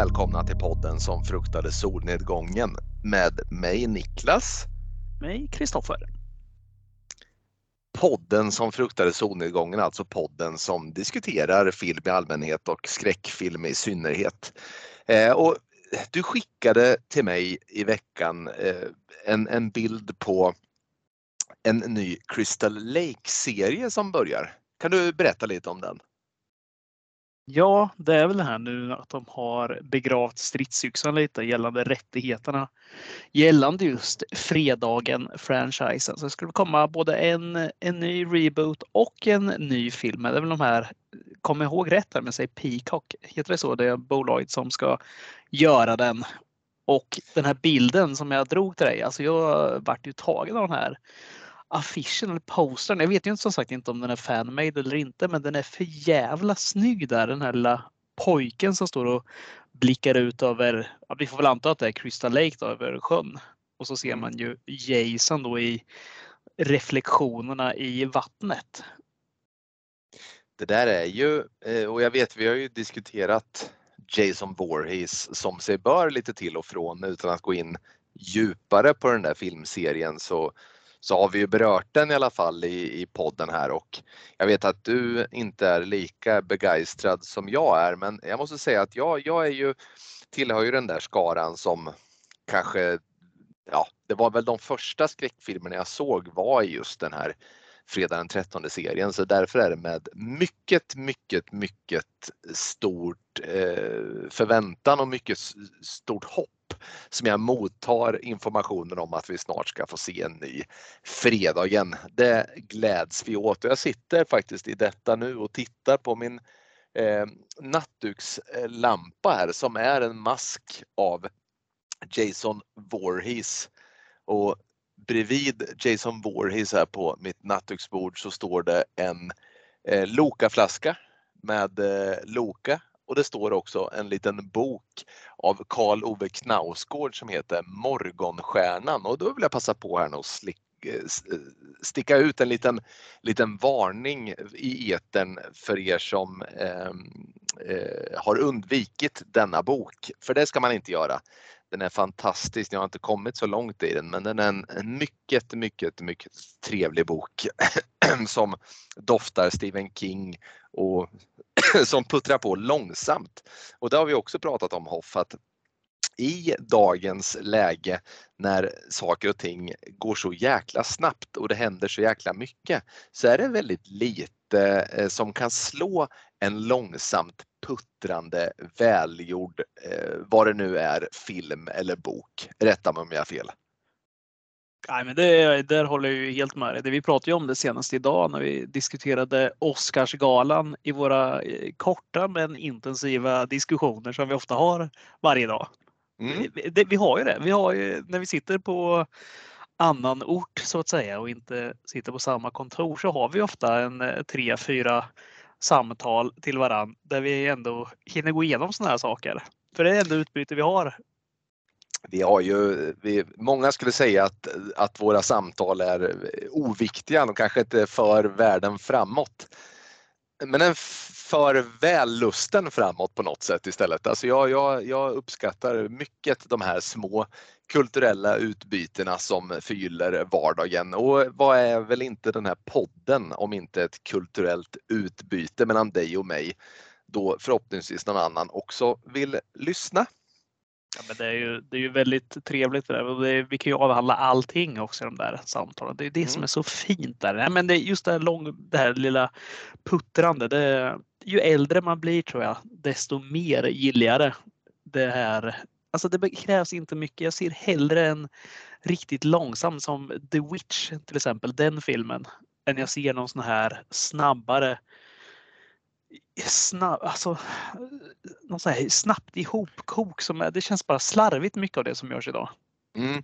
välkomna till podden som fruktade solnedgången med mig Niklas. Mig Kristoffer. Podden som fruktade solnedgången, alltså podden som diskuterar film i allmänhet och skräckfilm i synnerhet. Eh, och du skickade till mig i veckan eh, en, en bild på en ny Crystal Lake-serie som börjar. Kan du berätta lite om den? Ja, det är väl det här nu att de har begravt stridsyxan lite gällande rättigheterna gällande just Fredagen-franchisen. Så det skulle komma både en, en ny reboot och en ny film. Det är väl de här, kom ihåg rätt här, men säg Peacock, heter det så? Det är bolaget som ska göra den. Och den här bilden som jag drog till dig, alltså jag vart ju tagen av den här affischen eller postern. Jag vet ju inte som sagt inte om den är fanmade eller inte, men den är för jävla snygg där. Den här lilla pojken som står och blickar ut över, ja, vi får väl anta att det är Crystal Lake då, över sjön. Och så ser mm. man ju Jason då i reflektionerna i vattnet. Det där är ju, eh, och jag vet vi har ju diskuterat Jason Voorhees som sig bör lite till och från utan att gå in djupare på den där filmserien så så har vi ju berört den i alla fall i, i podden här och jag vet att du inte är lika begeistrad som jag är men jag måste säga att jag, jag är ju, tillhör ju den där skaran som kanske, ja det var väl de första skräckfilmerna jag såg var just den här fredag den 13 serien så därför är det med mycket, mycket, mycket stort eh, förväntan och mycket stort hopp som jag mottar informationen om att vi snart ska få se en ny Fredagen. Det gläds vi åt och jag sitter faktiskt i detta nu och tittar på min eh, nattdukslampa här som är en mask av Jason Voorhees. Och bredvid Jason Voorhees här på mitt nattduksbord så står det en eh, Loka-flaska med eh, Loka och det står också en liten bok av Karl Ove Knausgård som heter Morgonstjärnan och då vill jag passa på här och eh, eh, sticka ut en liten, liten varning i eten för er som ehm, eh, har undvikit denna bok. För det ska man inte göra. Den är fantastisk. Jag har inte kommit så långt i den men den är en, en mycket, mycket, mycket trevlig bok som doftar Stephen King och som puttrar på långsamt. Och det har vi också pratat om Hoff att i dagens läge när saker och ting går så jäkla snabbt och det händer så jäkla mycket så är det väldigt lite eh, som kan slå en långsamt puttrande, välgjord, eh, vad det nu är, film eller bok. Rätta mig om jag har fel. Nej, men det, där håller jag ju helt med dig. Vi pratade ju om det senast idag när vi diskuterade Oscarsgalan i våra eh, korta men intensiva diskussioner som vi ofta har varje dag. Mm. Vi, det, vi har ju det. Vi har ju, när vi sitter på annan ort så att säga och inte sitter på samma kontor så har vi ofta en eh, tre, fyra samtal till varann där vi ändå hinner gå igenom sådana här saker. För det är ändå utbyte vi har vi har ju, vi, många skulle säga att, att våra samtal är oviktiga, de kanske inte för världen framåt. Men den för vällusten framåt på något sätt istället. Alltså jag, jag, jag uppskattar mycket de här små kulturella utbytena som förgyller vardagen. Och vad är väl inte den här podden om inte ett kulturellt utbyte mellan dig och mig då förhoppningsvis någon annan också vill lyssna. Ja, men det, är ju, det är ju väldigt trevligt. Det där. Det, vi kan ju avhandla allting också i de där samtalen. Det är det mm. som är så fint där. Nej, men det, just det här, lång, det här lilla puttrande. Det, ju äldre man blir tror jag, desto mer gillar det här. Alltså det krävs inte mycket. Jag ser hellre en riktigt långsam som The Witch till exempel, den filmen, än jag ser någon sån här snabbare snabb, alltså, någon sån här snabbt ihopkok som är, det känns bara slarvigt mycket av det som görs idag. Mm.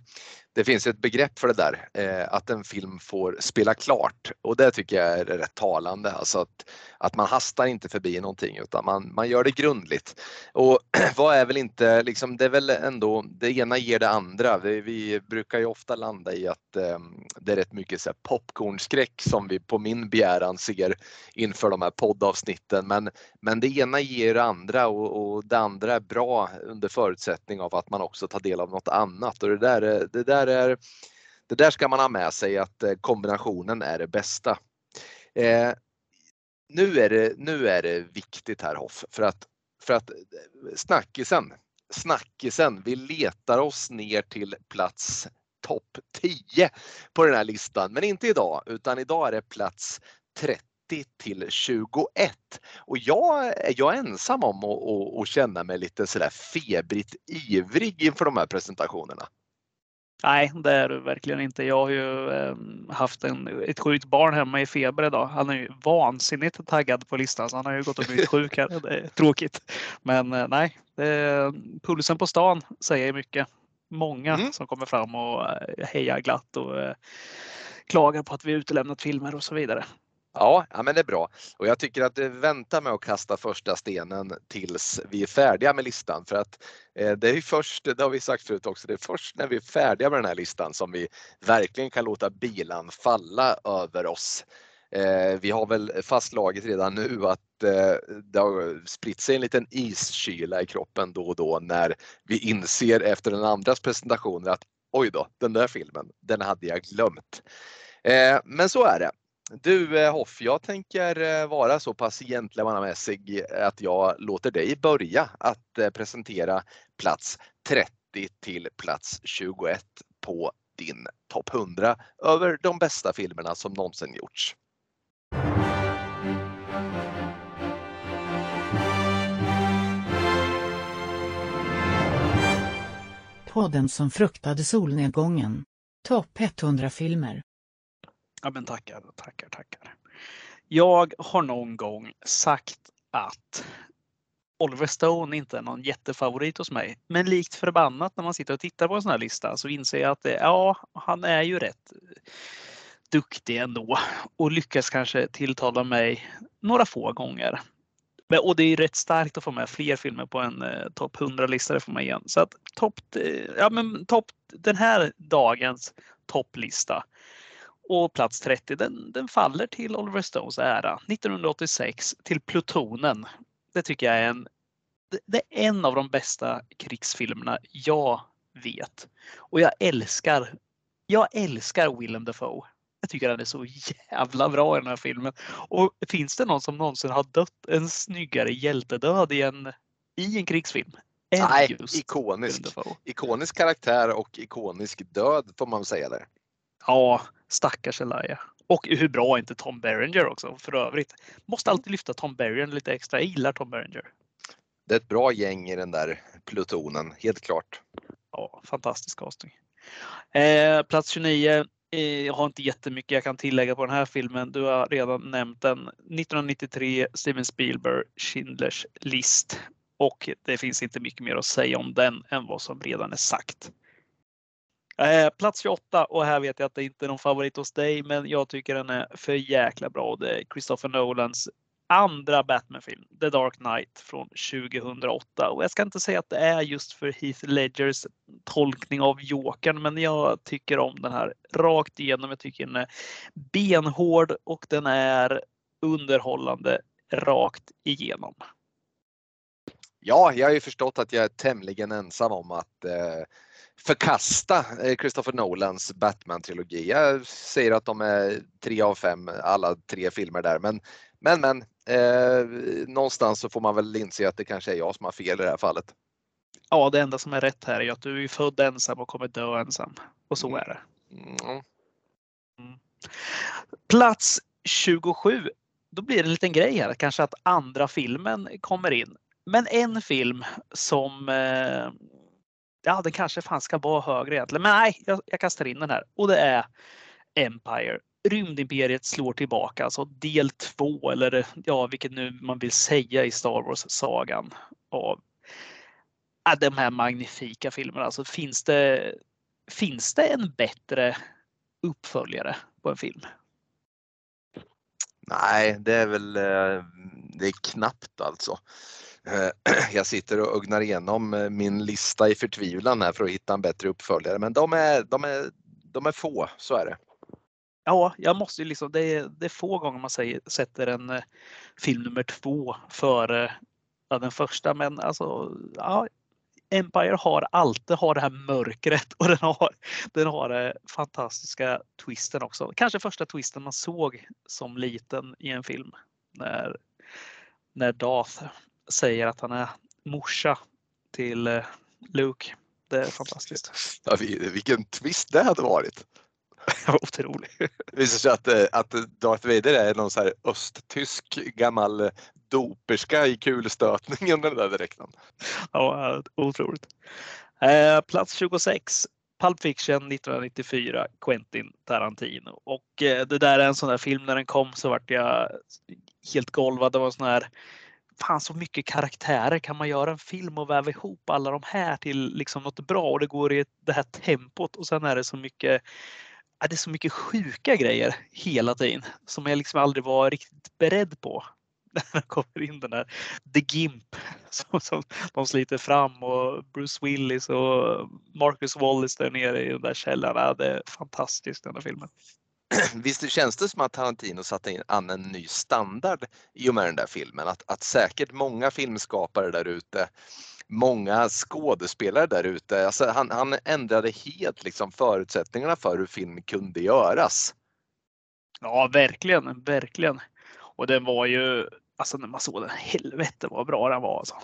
Det finns ett begrepp för det där, eh, att en film får spela klart och det tycker jag är rätt talande. Alltså att, att man hastar inte förbi någonting utan man, man gör det grundligt. Och vad är väl inte, liksom, det är väl ändå, det ena ger det andra. Vi, vi brukar ju ofta landa i att eh, det är rätt mycket så popcornskräck som vi på min begäran ser inför de här poddavsnitten. Men, men det ena ger det andra och, och det andra är bra under förutsättning av att man också tar del av något annat. Och det, där, det, där är, det där ska man ha med sig att eh, kombinationen är det bästa. Eh, nu, är det, nu är det viktigt här Hoff, för att, för att eh, snackisen, snackisen, vi letar oss ner till plats topp 10 på den här listan. Men inte idag, utan idag är det plats 30 till 21. Och jag, jag är ensam om att, att, känna mig lite sådär febrigt ivrig inför de här presentationerna. Nej, det är du verkligen inte. Jag har ju eh, haft en, ett sjukt barn hemma i feber idag. Han är ju vansinnigt taggad på listan så han har ju gått och blivit sjuk här. Det är tråkigt. Men eh, nej, det, pulsen på stan säger mycket många mm. som kommer fram och eh, hejar glatt och eh, klagar på att vi utelämnat filmer och så vidare. Ja, ja, men det är bra. Och jag tycker att eh, vänta med att kasta första stenen tills vi är färdiga med listan. För att eh, det är först, det har vi sagt förut också, det är först när vi är färdiga med den här listan som vi verkligen kan låta bilan falla över oss. Eh, vi har väl fastslagit redan nu att eh, det har spritt sig en liten iskyla i kroppen då och då när vi inser efter den andras presentationer att oj då, den där filmen, den hade jag glömt. Eh, men så är det. Du eh, Hoff, jag tänker eh, vara så pass gentlemannamässig eh, att jag låter dig börja att presentera plats 30 till plats 21 på din topp 100 över de bästa filmerna som någonsin gjorts. Podden som fruktade solnedgången. Topp 100 filmer. Ja men tackar, tackar, tackar. Jag har någon gång sagt att Oliver Stone inte är någon jättefavorit hos mig. Men likt förbannat när man sitter och tittar på en sån här lista så inser jag att det, ja, han är ju rätt duktig ändå och lyckas kanske tilltala mig några få gånger. Och det är rätt starkt att få med fler filmer på en eh, topp 100-lista, det får man igen. Så att topp, eh, ja men topp, den här dagens topplista och plats 30, den, den faller till Oliver Stones ära. 1986 till Plutonen. Det tycker jag är en, det är en av de bästa krigsfilmerna jag vet. Och jag älskar, jag älskar Willem Dafoe. Jag tycker han är så jävla bra i den här filmen. Och finns det någon som någonsin har dött en snyggare hjältedöd i en, i en krigsfilm? Nej, ikonisk. Ikonisk karaktär och ikonisk död får man säga där. Ja, stackars Elijah. Och hur bra är inte Tom Berenger också för övrigt. Måste alltid lyfta Tom Berenger lite extra. Jag gillar Tom Berenger. Det är ett bra gäng i den där plutonen, helt klart. Ja, fantastisk casting. Eh, plats 29 jag har inte jättemycket jag kan tillägga på den här filmen. Du har redan nämnt den. 1993, Steven Spielberg, Schindlers list. Och det finns inte mycket mer att säga om den än vad som redan är sagt. Eh, plats 28 och här vet jag att det inte är någon favorit hos dig, men jag tycker den är för jäkla bra. Det är Christopher Nolans andra Batman-film, The Dark Knight från 2008. Och jag ska inte säga att det är just för Heath Ledgers tolkning av Jokern, men jag tycker om den här rakt igenom. Jag tycker den är benhård och den är underhållande rakt igenom. Ja, jag har ju förstått att jag är tämligen ensam om att eh, förkasta eh, Christopher Nolans Batman-trilogi. Jag säger att de är tre av fem, alla tre filmer där, men men men, eh, någonstans så får man väl inse att det kanske är jag som har fel i det här fallet. Ja, det enda som är rätt här är att du är född ensam och kommer dö ensam. Och så är det. Mm. Mm. Plats 27. Då blir det en liten grej här, kanske att andra filmen kommer in. Men en film som eh, Ja, den kanske fan ska vara högre egentligen. Men nej, jag, jag kastar in den här och det är Empire Rymdimperiet slår tillbaka, alltså del två eller ja, vilket nu man vill säga i Star Wars-sagan av Ja, de här magnifika filmerna. Alltså finns det, finns det en bättre uppföljare på en film? Nej, det är väl eh, det är knappt alltså. Eh, jag sitter och ögnar igenom eh, min lista i förtvivlan här för att hitta en bättre uppföljare, men de är, de är, de är få, så är det. ja, jag måste ju liksom, det är, det är få gånger man säger, sätter en eh, film nummer två före ja, den första. Men alltså, ja, Empire har alltid har det här mörkret och den har den har det fantastiska twisten också. Kanske första twisten man såg som liten i en film. När, när Darth säger att han är morsa till eh, Luke. Det är fantastiskt. Ja, vilken twist det hade varit. Otrolig. Det visar sig att, eh, att Darth Vader är någon så här östtysk gammal doperska i kulstötningen den där dräkten. Ja, otroligt. Eh, plats 26. Pulp Fiction 1994, Quentin Tarantino. Och eh, det där är en sån där film, när den kom så vart jag helt golvad. Det var sån här fan så mycket karaktärer. Kan man göra en film och väva ihop alla de här till liksom något bra och det går i det här tempot och sen är det så mycket det är så mycket sjuka grejer hela tiden som jag liksom aldrig var riktigt beredd på. När det kommer in den där The Gimp som, som de sliter fram och Bruce Willis och Marcus Wallace där nere i den där källaren. Det är fantastiskt den här filmen. Visst känns det som att Tarantino satte an en ny standard i och med den där filmen? Att, att säkert många filmskapare där ute, många skådespelare där ute, alltså han, han ändrade helt liksom förutsättningarna för hur film kunde göras. Ja, verkligen, verkligen. Och den var ju, alltså när man såg den, helvete vad bra den var. Alltså.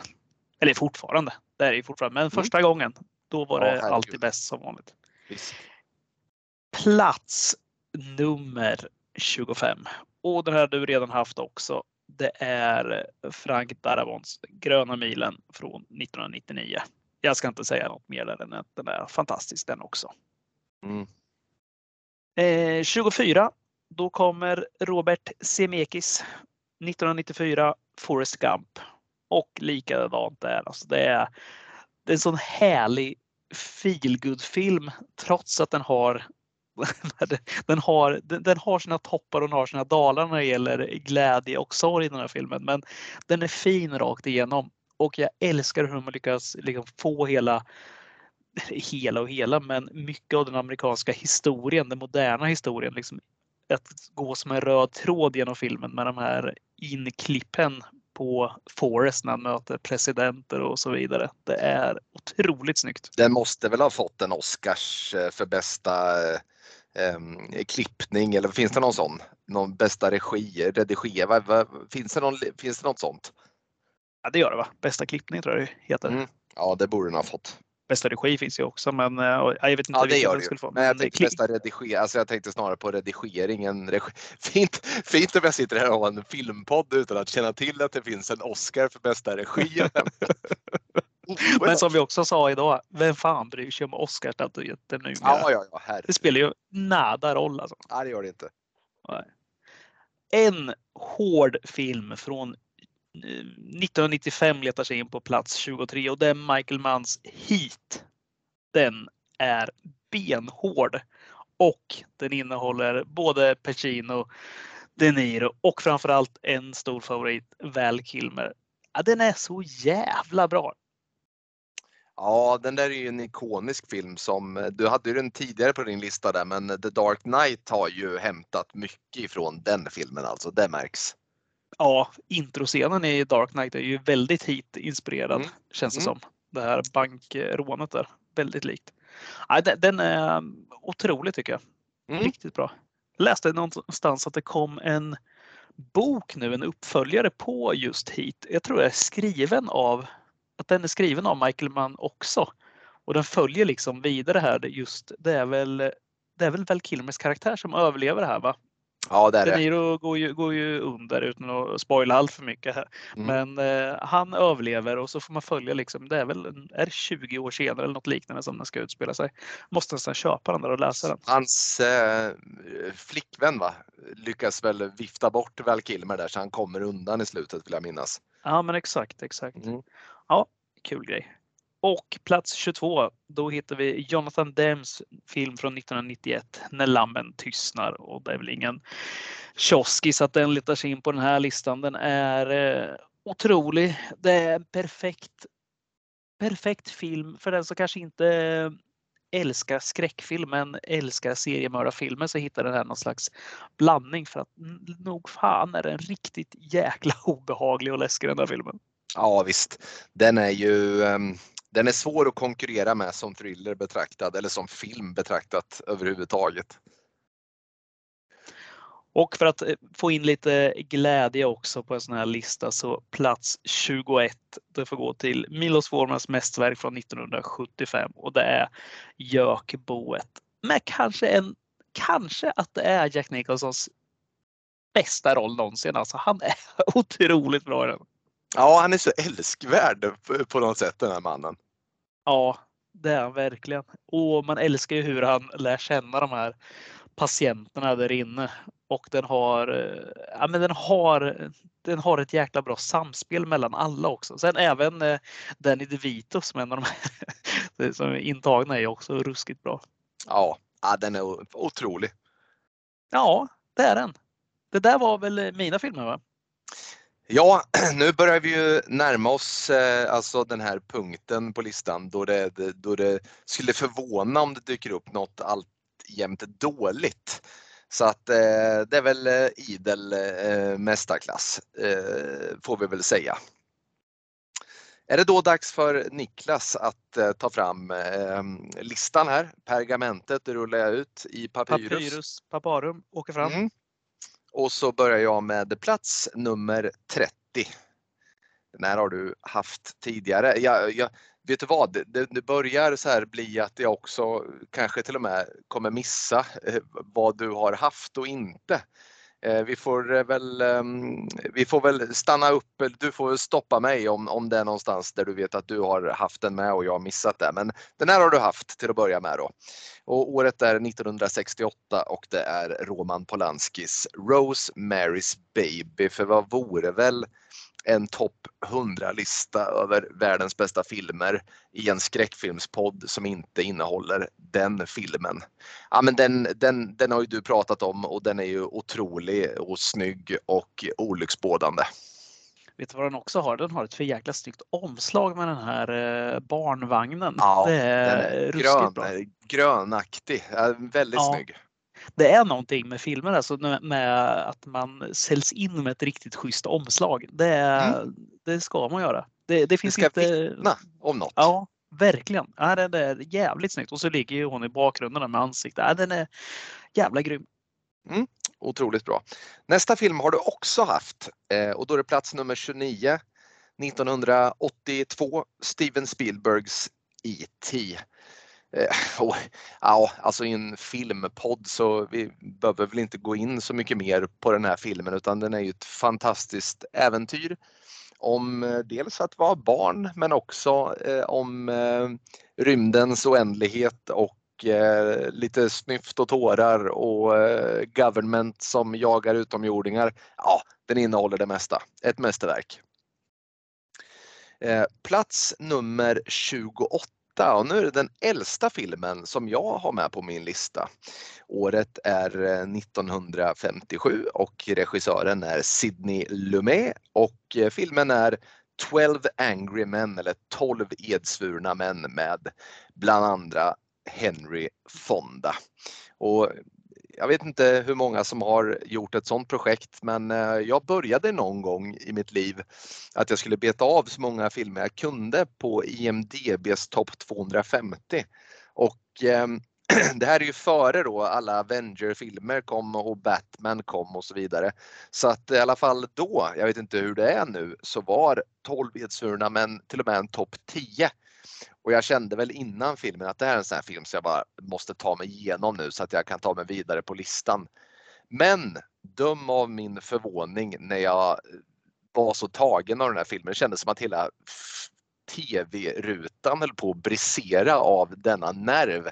Eller fortfarande, det är ju fortfarande, men mm. första mm. gången, då var det ja, alltid bäst som vanligt. Visst. Plats nummer 25. Och den här du redan haft också. Det är Frank Darabons Gröna milen från 1999. Jag ska inte säga något mer än att den är fantastisk den också. Mm. Eh, 24. Då kommer Robert Zemeckis 1994 Forrest Gump. Och likadant där. Alltså det, är, det är en sån härlig feelgood film trots att den har den, har, den, har sina toppar och den har sina dalar när det gäller glädje och sorg i den här filmen. Men den är fin rakt igenom och jag älskar hur man lyckas liksom få hela hela och hela, men mycket av den amerikanska historien, den moderna historien, liksom att gå som en röd tråd genom filmen med de här inklippen på Forrest när han möter presidenter och så vidare. Det är otroligt snyggt. Den måste väl ha fått en Oscars eh, för bästa eh, eh, klippning eller finns det någon sån? Någon bästa regi, redigera, finns det, någon, finns det något sånt? Ja det gör det va? Bästa klippning tror jag det heter. Mm. Ja det borde den ha fått. Bästa regi finns ju också men eh, jag vet inte ja, det gör det skulle få. Men jag tänkte bästa redigering, alltså jag tänkte snarare på redigeringen. Regi. Fint, fint om jag sitter här och har en filmpodd utan att känna till att det finns en Oscar för bästa regi. Men som vi också sa idag, vem fan bryr sig om Oscarsstatyetter nu? Ja, ja, ja, det spelar ju nada roll alltså. Nej, det gör det inte. En hård film från 1995 eh, letar sig in på plats 23 och det är Michael Manns Heat. Den är benhård och den innehåller både Pacino, De Niro och framförallt en stor favorit, Val Kilmer. Ja, den är så jävla bra. Ja, den där är ju en ikonisk film som du hade ju den tidigare på din lista där, men The Dark Knight har ju hämtat mycket ifrån den filmen alltså. Det märks. Ja, introscenen i Dark Knight är ju väldigt hit inspirerad mm. känns det mm. som. Det här bankrånet där, väldigt likt. Ja, den är otrolig tycker jag. Mm. Riktigt bra. Jag läste någonstans att det kom en bok nu, en uppföljare på just Heat. Jag tror det är skriven av att den är skriven av Michael Mann också. Och den följer liksom vidare här. Just, det är väl det är väl Val Kilmers karaktär som överlever här va? Ja, det är det. Niro går ju, går ju under utan att spoila allt för mycket. Här. Mm. Men eh, han överlever och så får man följa liksom, det är väl är 20 år senare eller något liknande som den ska utspela sig. Måste nästan köpa den där och läsa den. Hans eh, flickvän va? lyckas väl vifta bort Val Kilmer där så han kommer undan i slutet vill jag minnas. Ja men exakt, exakt. Mm. Ja, kul grej. Och plats 22, då hittar vi Jonathan Dems film från 1991, När lammen tystnar. Och det är väl ingen kioskis att den letar sig in på den här listan. Den är eh, otrolig. Det är en perfekt, perfekt film för den som kanske inte eh, älskar skräckfilm men älskar seriemördarfilmer så hittar den här någon slags blandning för att nog fan är den riktigt jäkla obehaglig och läskig den där filmen. Ja visst, den är ju um, den är svår att konkurrera med som thriller betraktad eller som film betraktat överhuvudtaget. Och för att eh, få in lite glädje också på en sån här lista så plats 21, det får gå till Milos Formans mästerverk från 1975 och det är Jökboet. Med kanske en, kanske att det är Jack Nicholsons bästa roll någonsin. Alltså han är otroligt bra i den. Ja, han är så älskvärd på något sätt den här mannen. Ja, det är han verkligen. Och man älskar ju hur han lär känna de här patienterna där inne och den har, eh, ja, men den har, den har ett jäkla bra samspel mellan alla också. Sen även eh, Danny DeVito som en av de här som är intagna är också ruskigt bra. Ja, ja, den är otrolig. Ja, det är den. Det där var väl mina filmer va? Ja, nu börjar vi ju närma oss eh, alltså den här punkten på listan då det, då det skulle förvåna om det dyker upp något alltjämt dåligt. Så att eh, det är väl eh, idel eh, mästarklass eh, får vi väl säga. Är det då dags för Niklas att eh, ta fram listan här? Pergamentet rullar jag ut i Papyrus. Papyrus, Paparum, åker fram. Mm. Och så börjar jag med plats nummer 30. Den här har du haft tidigare. Jag, jag, vet du vad, det, det, börjar så här bli att jag också kanske till och med kommer missa eh, vad du har haft och inte. Eh, vi får eh, väl, ehm, vi får väl stanna upp, du får väl stoppa mig om, om det är någonstans där du vet att du har haft den med och jag har missat det. Men den här har du haft till att börja med då. Och året är 1968 och det är Roman Polanskis Rose Marys Baby. För vad vore väl en topp 100-lista över världens bästa filmer i en skräckfilmspodd som inte innehåller den filmen. Ja, men den, den, den har ju du pratat om och den är ju otrolig och snygg och olycksbådande. Vet du vad den också har? Den har ett för jäkla snyggt omslag med den här eh, barnvagnen. Ja, det är, är grön, bra. grönaktig, väldigt ja. snygg det är någonting med filmer alltså med att man säljs in med ett riktigt schysst omslag. Det, mm. det ska man göra. Det, det finns det ska inte... vittna om något. Ja, verkligen. Ja, det, är jävligt snyggt. Och så ligger ju hon i bakgrunden med ansiktet. Ja, den är jävla grym. Mm. Otroligt bra. Nästa film har du också haft eh, och då är det plats nummer 29. 1982, Steven Spielbergs E.T. Eh, och, ja, alltså i en filmpodd så vi behöver väl inte gå in så mycket mer på den här filmen utan den är ju ett fantastiskt äventyr om eh, dels att vara barn men också eh, om eh, rymdens oändlighet och eh, lite snyft och tårar och eh, government som jagar utomjordingar. Ja, den innehåller det mesta. Ett mästerverk. Eh, plats nummer 28 och nu är det den äldsta filmen som jag har med på min lista. Året är eh, 1957 och regissören är Sidney Lumet och eh, filmen är 12 Angry Men eller 12 edsvurna män med bland andra Henry Fonda. Och jag vet inte hur många som har gjort ett sådant projekt men eh, jag började någon gång i mitt liv att jag skulle beta av så många filmer jag kunde på IMDBs topp 250. Och eh, det här är ju före då alla Avenger-filmer kom och Batman kom och så vidare. Så att i alla fall då, jag vet inte hur det är nu, så var 12 edsvurna men till och med en topp 10 och jag kände väl innan filmen att det här är en sån här film som jag bara måste ta mig igenom nu så att jag kan ta mig vidare på listan. Men döm av min förvåning när jag eh, var så tagen av den här filmen. Det kändes som att hela tv-rutan höll på att brisera av denna nerv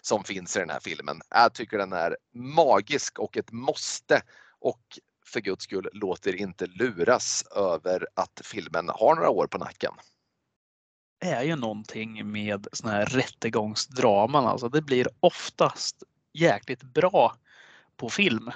som finns i den här filmen. Jag tycker den är magisk och ett måste. Och för guds skull låt er inte luras över att filmen har några år på nacken är ju någonting med såna här rättegångsdraman. Alltså det blir oftast jäkligt bra på film.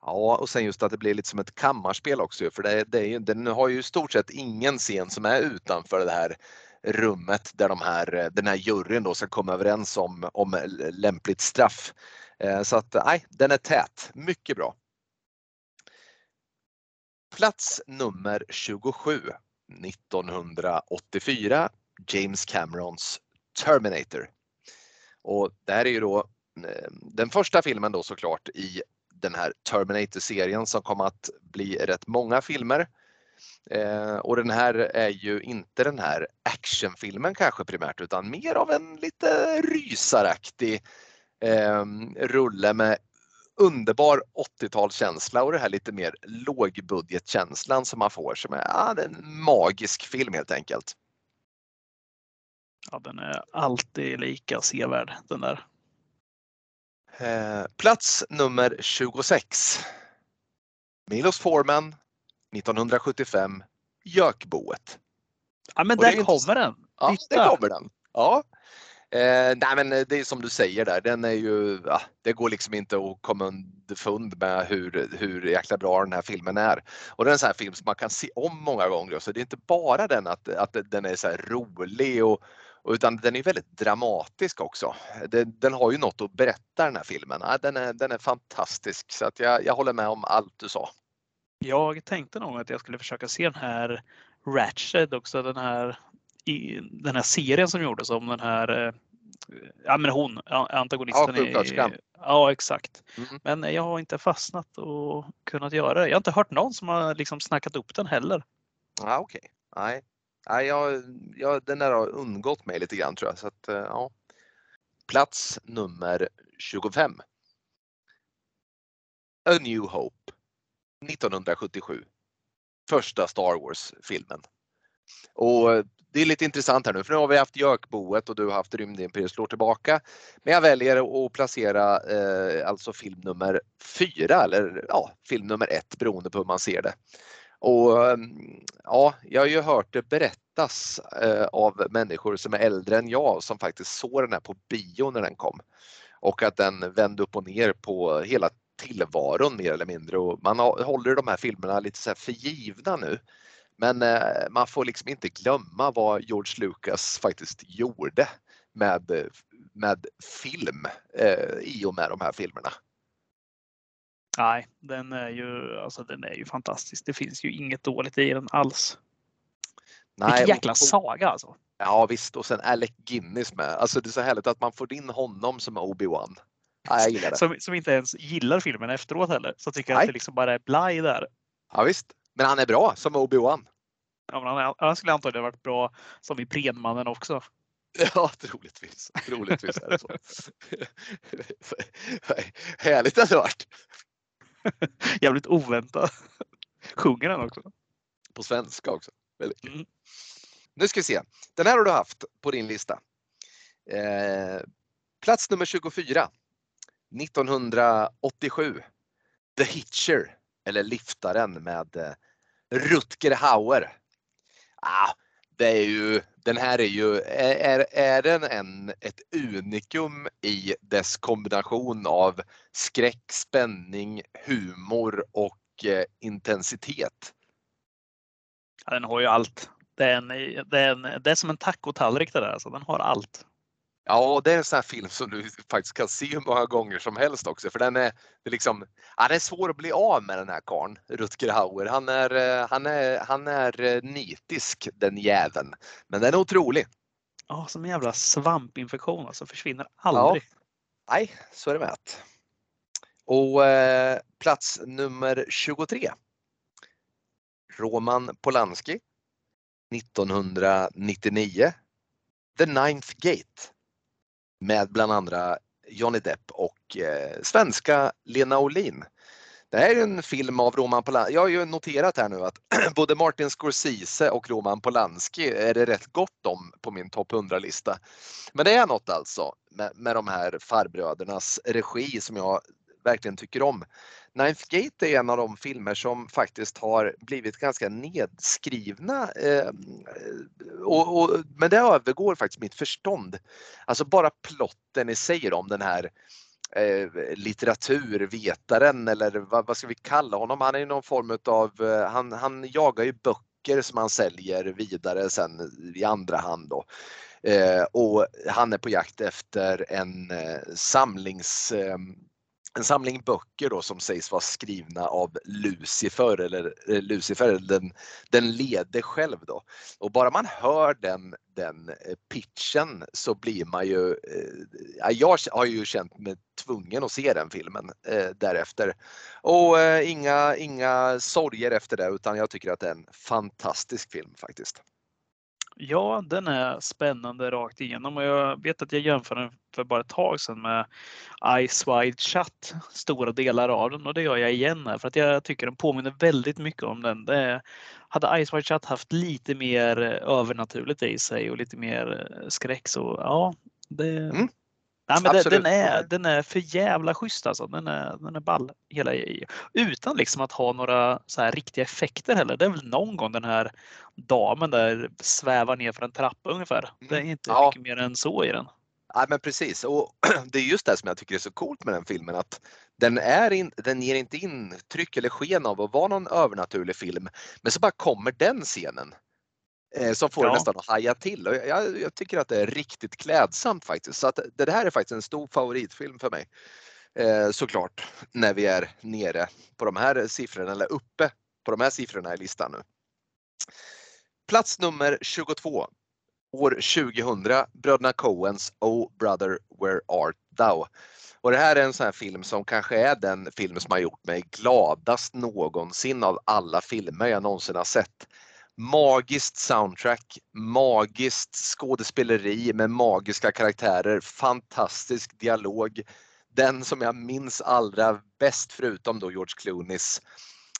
Ja, och sen just att det blir lite som ett kammarspel också för det, det är ju, den har ju i stort sett ingen scen som är utanför det här rummet där de här, den här juryn då ska komma överens om, om lämpligt straff. Eh, så att nej, den är tät. Mycket bra. Plats nummer 27 1984 James Camerons Terminator. Och det här är ju då eh, den första filmen då såklart i den här Terminator-serien som kom att bli rätt många filmer. Eh, och den här är ju inte den här actionfilmen kanske primärt utan mer av en lite rysaraktig eh, rulle med underbar 80-talskänsla och det här lite mer lågbudgetkänslan som man får som är ja, en magisk film helt enkelt. Ja, den är alltid lika sevärd den där. Eh, plats nummer 26. Milos Forman 1975 Jökboet. Ja men där kommer den! Ja, där kommer den. Ja. Eh, nej men eh, det är som du säger där, den är ju, ja, det går liksom inte att komma underfund med hur, hur jäkla bra den här filmen är. Och det är en sån här film som man kan se om många gånger. Så det är inte bara den att, att den är så rolig och, utan den är väldigt dramatisk också. Den, den, har ju något att berätta den här filmen. Ja, den, är, den är fantastisk så att jag, jag håller med om allt du sa. Jag tänkte nog att jag skulle försöka se den här Ratched också, den här i den här serien som gjordes om den här eh, Ja men hon, antagonisten. Ja, i, ja exakt. Mm. Men jag har inte fastnat och kunnat göra det. Jag har inte hört någon som har liksom snackat upp den heller. Ja, Okej, okay. nej. nej jag, jag, den där har undgått mig lite grann tror jag. Så att, eh, ja. Plats nummer 25. A New Hope 1977. Första Star Wars-filmen. Och det är lite intressant här nu för nu har vi haft Jökboet och du har haft Rymdimperiet slår tillbaka. Men jag väljer att placera eh, alltså film nummer fyra eller ja, film nummer ett beroende på hur man ser det. Och ehm, ja, jag har ju hört det berättas eh, av människor som är äldre än jag som faktiskt såg den här på bio när den kom. Och att den vände upp och ner på hela tillvaron mer eller mindre och man håller de här filmerna lite så här förgivna nu. Men eh, man får liksom inte glömma vad George Lucas faktiskt gjorde med, med film eh, i och med de här filmerna. Nej, den är ju, alltså, den är ju fantastisk. Det finns ju inget dåligt i den alls. Nej, Vilken jäkla och, saga alltså. Ja visst och sen Alec Guinness med. Alltså det är så härligt att man får in honom som Obi-Wan. Ja. Som, som inte ens gillar filmen efteråt heller. Så tycker jag att det liksom bara är blaj där. Ja visst. Men han är bra som Obi-Wan. Ja, men han, han skulle antagligen varit bra som i Predmannen också. Ja, troligtvis. Troligtvis är det så. Härligt hade det varit. Jävligt oväntat. Sjunger han också? På svenska också. Mm. Nu ska vi se. Den här har du haft på din lista. Eh, plats nummer 24. 1987. The Hitcher eller Liftaren med eh, Rutger Hauer Ah, det är ju, den här är ju, är, är den en, ett unikum i dess kombination av skräck, spänning, humor och eh, intensitet? Ja, den har ju allt. Det är, det är som en tacotallrik det där, alltså. den har allt. Ja, det är en sån här film som du faktiskt kan se hur många gånger som helst också för den är, det är liksom, ja, det är svår att bli av med den här karln, Rutger Hauer. Han är, eh, han är, han är eh, nitisk den jäveln. Men den är otrolig. Ja, som en jävla svampinfektion alltså, försvinner aldrig. Ja. Nej, så är det med. Och eh, plats nummer 23. Roman Polanski 1999. The Ninth Gate med bland andra Johnny Depp och eh, svenska Lena Olin. Det här är en film av Roman Polanski. Jag har ju noterat här nu att både Martin Scorsese och Roman Polanski är det rätt gott om på min topp 100-lista. Men det är något alltså med, med de här farbrödernas regi som jag verkligen tycker om. Ninth Gate är en av de filmer som faktiskt har blivit ganska nedskrivna. Eh, och, och, men det övergår faktiskt mitt förstånd. Alltså bara plotten i sig om den här eh, litteraturvetaren eller vad, vad, ska vi kalla honom? Han är någon form av, eh, han, han jagar ju böcker som han säljer vidare sen i andra hand. Då. Eh, och han är på jakt efter en eh, samlings eh, en samling böcker då som sägs vara skrivna av Lucifer eller eh, Lucifer, den, den lede själv då. Och bara man hör den, den eh, pitchen så blir man ju, eh, jag har ju känt mig tvungen att se den filmen eh, därefter. Och eh, inga, inga sorger efter det utan jag tycker att det är en fantastisk film faktiskt. Ja, den är spännande rakt igenom och jag vet att jag jämför den för bara ett tag sedan med Ice Wide Shut, stora delar av den och det gör jag igen här för att jag tycker den påminner väldigt mycket om den. Det hade Ice Wide Shut haft lite mer eh, övernaturligt i sig och lite mer eh, skräck så ja, det, mm. Nej, men det, den, är, den är för jävla schysst alltså. Den är, den är ball hela Utan liksom att ha några så här riktiga effekter heller. Det är väl någon gång den här damen där svävar ner för en trappa ungefär. Det är mm. inte ja. mycket mer än så i den. Ja, men precis och det är just det som jag tycker är så coolt med den filmen att den, är in, den ger inte intryck eller sken av att vara någon övernaturlig film. Men så bara kommer den scenen som får ja. nästan att haja till. Och jag, jag, tycker att det är riktigt klädsamt faktiskt. Så att det här är faktiskt en stor favoritfilm för mig. Eh, såklart, när vi är nere på de här siffrorna, eller uppe på de här siffrorna i listan nu. Plats nummer 22. År 2000, bröderna Coens Oh Brother Where Art Thou? Och det här är en sån här film som kanske är den film som har gjort mig gladast någonsin av alla filmer jag någonsin har sett magiskt soundtrack, magiskt skådespeleri med magiska karaktärer, fantastisk dialog. Den som jag minns allra bäst förutom då George Clooneys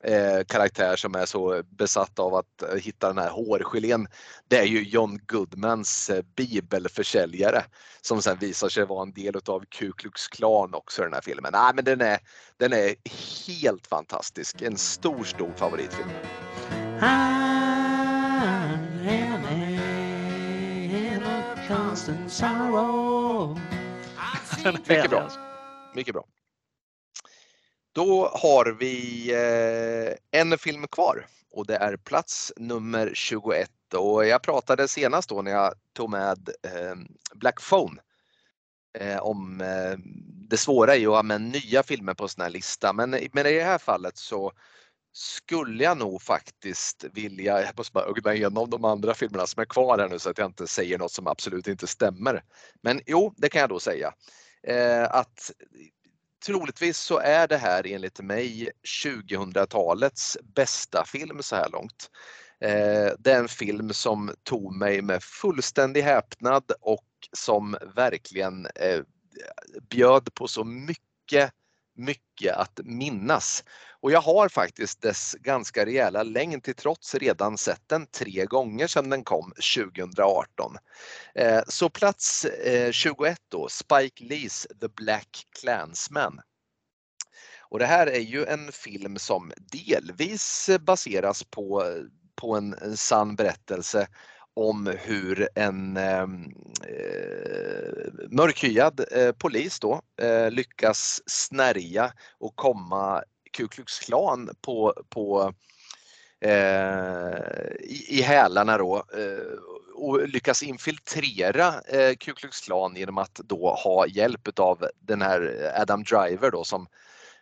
eh, karaktär som är så besatt av att eh, hitta den här hårgelén. Det är ju John Goodmans eh, bibelförsäljare som sen visar sig vara en del av Ku Klux Klan också i den här filmen. Nej, men den är, den är helt fantastisk. En stor, stor favoritfilm. Ah constant sorrow. Mycket bra. Mycket bra. Då har vi eh, en film kvar och det är plats nummer 21 och jag pratade senast då när jag tog med eh, Black Phone eh, om eh, det svåra i att ha med nya filmer på sån här lista men, men i det här fallet så skulle jag nog faktiskt vilja, jag måste bara ögna igenom de andra filmerna som är kvar här nu så att jag inte säger något som absolut inte stämmer. Men jo, det kan jag då säga. Eh, att troligtvis så är det här enligt mig 2000-talets bästa film så här långt. Eh, det är en film som tog mig med fullständig häpnad och som verkligen eh, bjöd på så mycket mycket att minnas. Och jag har faktiskt dess ganska rejäla längd till trots redan sett den tre gånger sedan den kom 2018. Eh, så plats eh, 21 då, Spike Lees The Black Klansman. Och det här är ju en film som delvis baseras på, på en sann berättelse om hur en ehm, eh, mörkhyad eh, polis då eh, lyckas snärja och komma Ku Klux Klan på, på eh, i, i hälarna då eh, och lyckas infiltrera eh, Ku Klux Klan genom att då ha hjälp av den här Adam Driver då som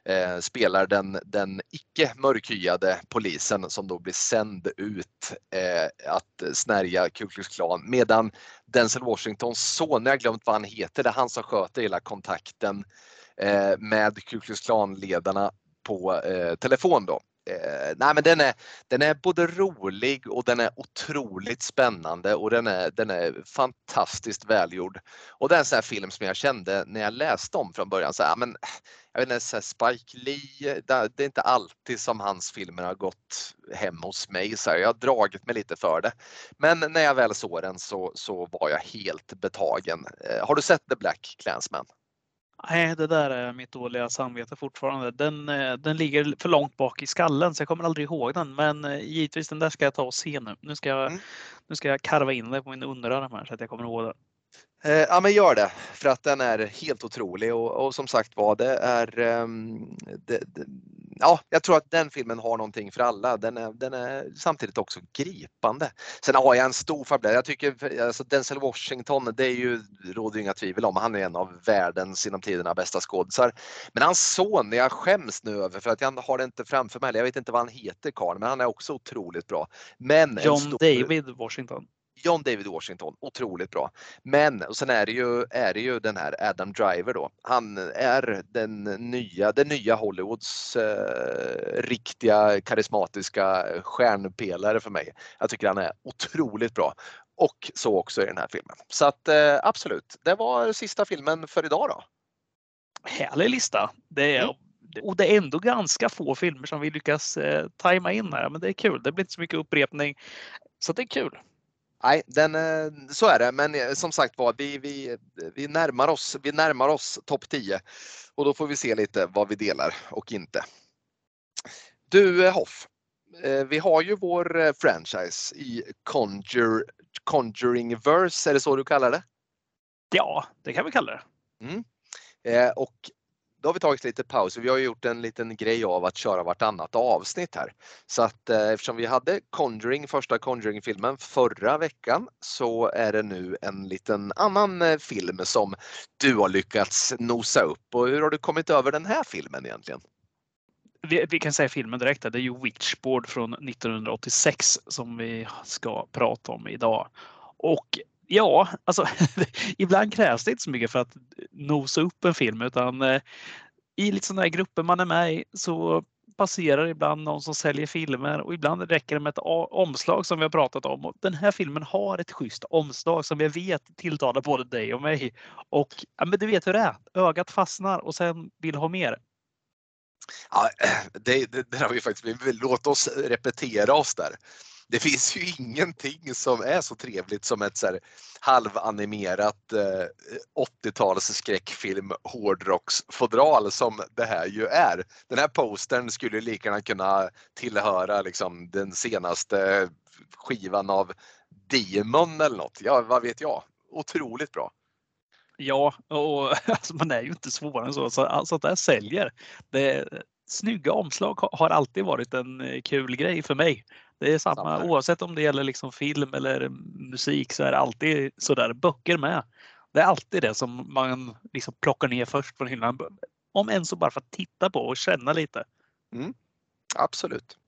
eh, spelar den, den icke mörkhyade polisen som då blir sänd ut eh, att snärja Ku Klux Klan medan Denzel Washingtons son, jag har glömt vad han heter, det är han som sköter hela kontakten eh, med Ku Klux Klan-ledarna på eh, telefon då. Eh, nej men den är, den är både rolig och den är otroligt spännande och den är, den är fantastiskt välgjord. Och det är en sån här film som jag kände när jag läste om från början, så här, ah, men, jag vet inte, så här, Spike Lee, det, det, är inte alltid som hans filmer har gått hem hos mig. Så här, jag har dragit mig lite för det. Men när jag väl såg den så, så var jag helt betagen. Eh, har du sett The Black Clansman? Nej, det där är mitt dåliga samvete fortfarande. Den, eh, den ligger för långt bak i skallen så jag kommer aldrig ihåg den. Men eh, givetvis den där ska jag ta och se nu. Nu ska jag, mm. nu ska jag karva in det på min underarm här så att jag kommer ihåg den. Eh, ja men gör det för att den är helt otrolig och, och som sagt var det är um, det, det, ja, jag tror att den filmen har någonting för alla. Den är, den är samtidigt också gripande. Sen har jag en stor favorit. Jag tycker alltså Denzel Washington, det är ju, råder inga tvivel om, han är en av världens genom tiderna bästa skådisar. Men hans son, jag skäms nu över för att jag har det inte framför mig. Jag vet inte vad han heter karln, men han är också otroligt bra. Men John stor... David Washington. John David Washington, otroligt bra. Men och sen är det ju, är det ju den här Adam Driver då. Han är den nya, den nya Hollywoods eh, riktiga karismatiska stjärnpelare för mig. Jag tycker han är otroligt bra. Och så också i den här filmen. Så att eh, absolut, det var sista filmen för idag då. Härlig lista. Det är, mm. Och det är ändå ganska få filmer som vi lyckas eh, tajma in här. Men det är kul. Det blir inte så mycket upprepning. Så det är kul. Nej, den, eh, så är det. Men eh, som sagt var, vi, vi, vi närmar oss, vi närmar oss topp 10 och då får vi se lite vad vi delar och inte. Du eh, Hoff, vi har ju vår franchise i Conjure, Conjuring Verse, är det så du kallar det? Ja, det kan vi kalla det. Mm. Och då har vi tagit lite paus. Vi har gjort en liten grej av att köra vartannat avsnitt här. Så att eh, eftersom vi hade Conjuring, första Conjuring-filmen förra veckan så är det nu en liten annan eh, film som du har lyckats nosa upp. Och hur har du kommit över den här filmen egentligen? Vi, vi kan säga filmen direkt. Det är ju Witchboard från 1986 som vi ska prata om idag. Och Ja, alltså ibland krävs det inte så mycket för att nosa upp en film utan eh, i lite sådana här grupper man är med i så passerar ibland någon som säljer filmer och ibland räcker det med ett omslag som vi har pratat om. Och den här filmen har ett schysst omslag som jag vet tilltalar både dig och mig. Och ja, men du vet hur det är. Ögat fastnar och sen vill ha mer. Ja, det, det, det har vi faktiskt. Låt oss repetera oss där det finns ju ingenting som är så trevligt som ett så här halvanimerat eh, 80-tals skräckfilm hårdrocksfodral som det här ju är. Den här postern skulle lika gärna kunna tillhöra liksom den senaste skivan av Demon eller något. Ja, vad vet jag. Otroligt bra. Ja, och alltså, man är ju inte svårare än så. Så, alltså, det säljer. Det, eh, snygga omslag har alltid varit en eh, kul grej för mig. Det är samma, samma. oavsett om det gäller liksom film eller musik så är det alltid sådär böcker med. Det är alltid det som man liksom plockar ner först från hyllan. Om än så bara för att titta på och känna lite. Mm. Absolut.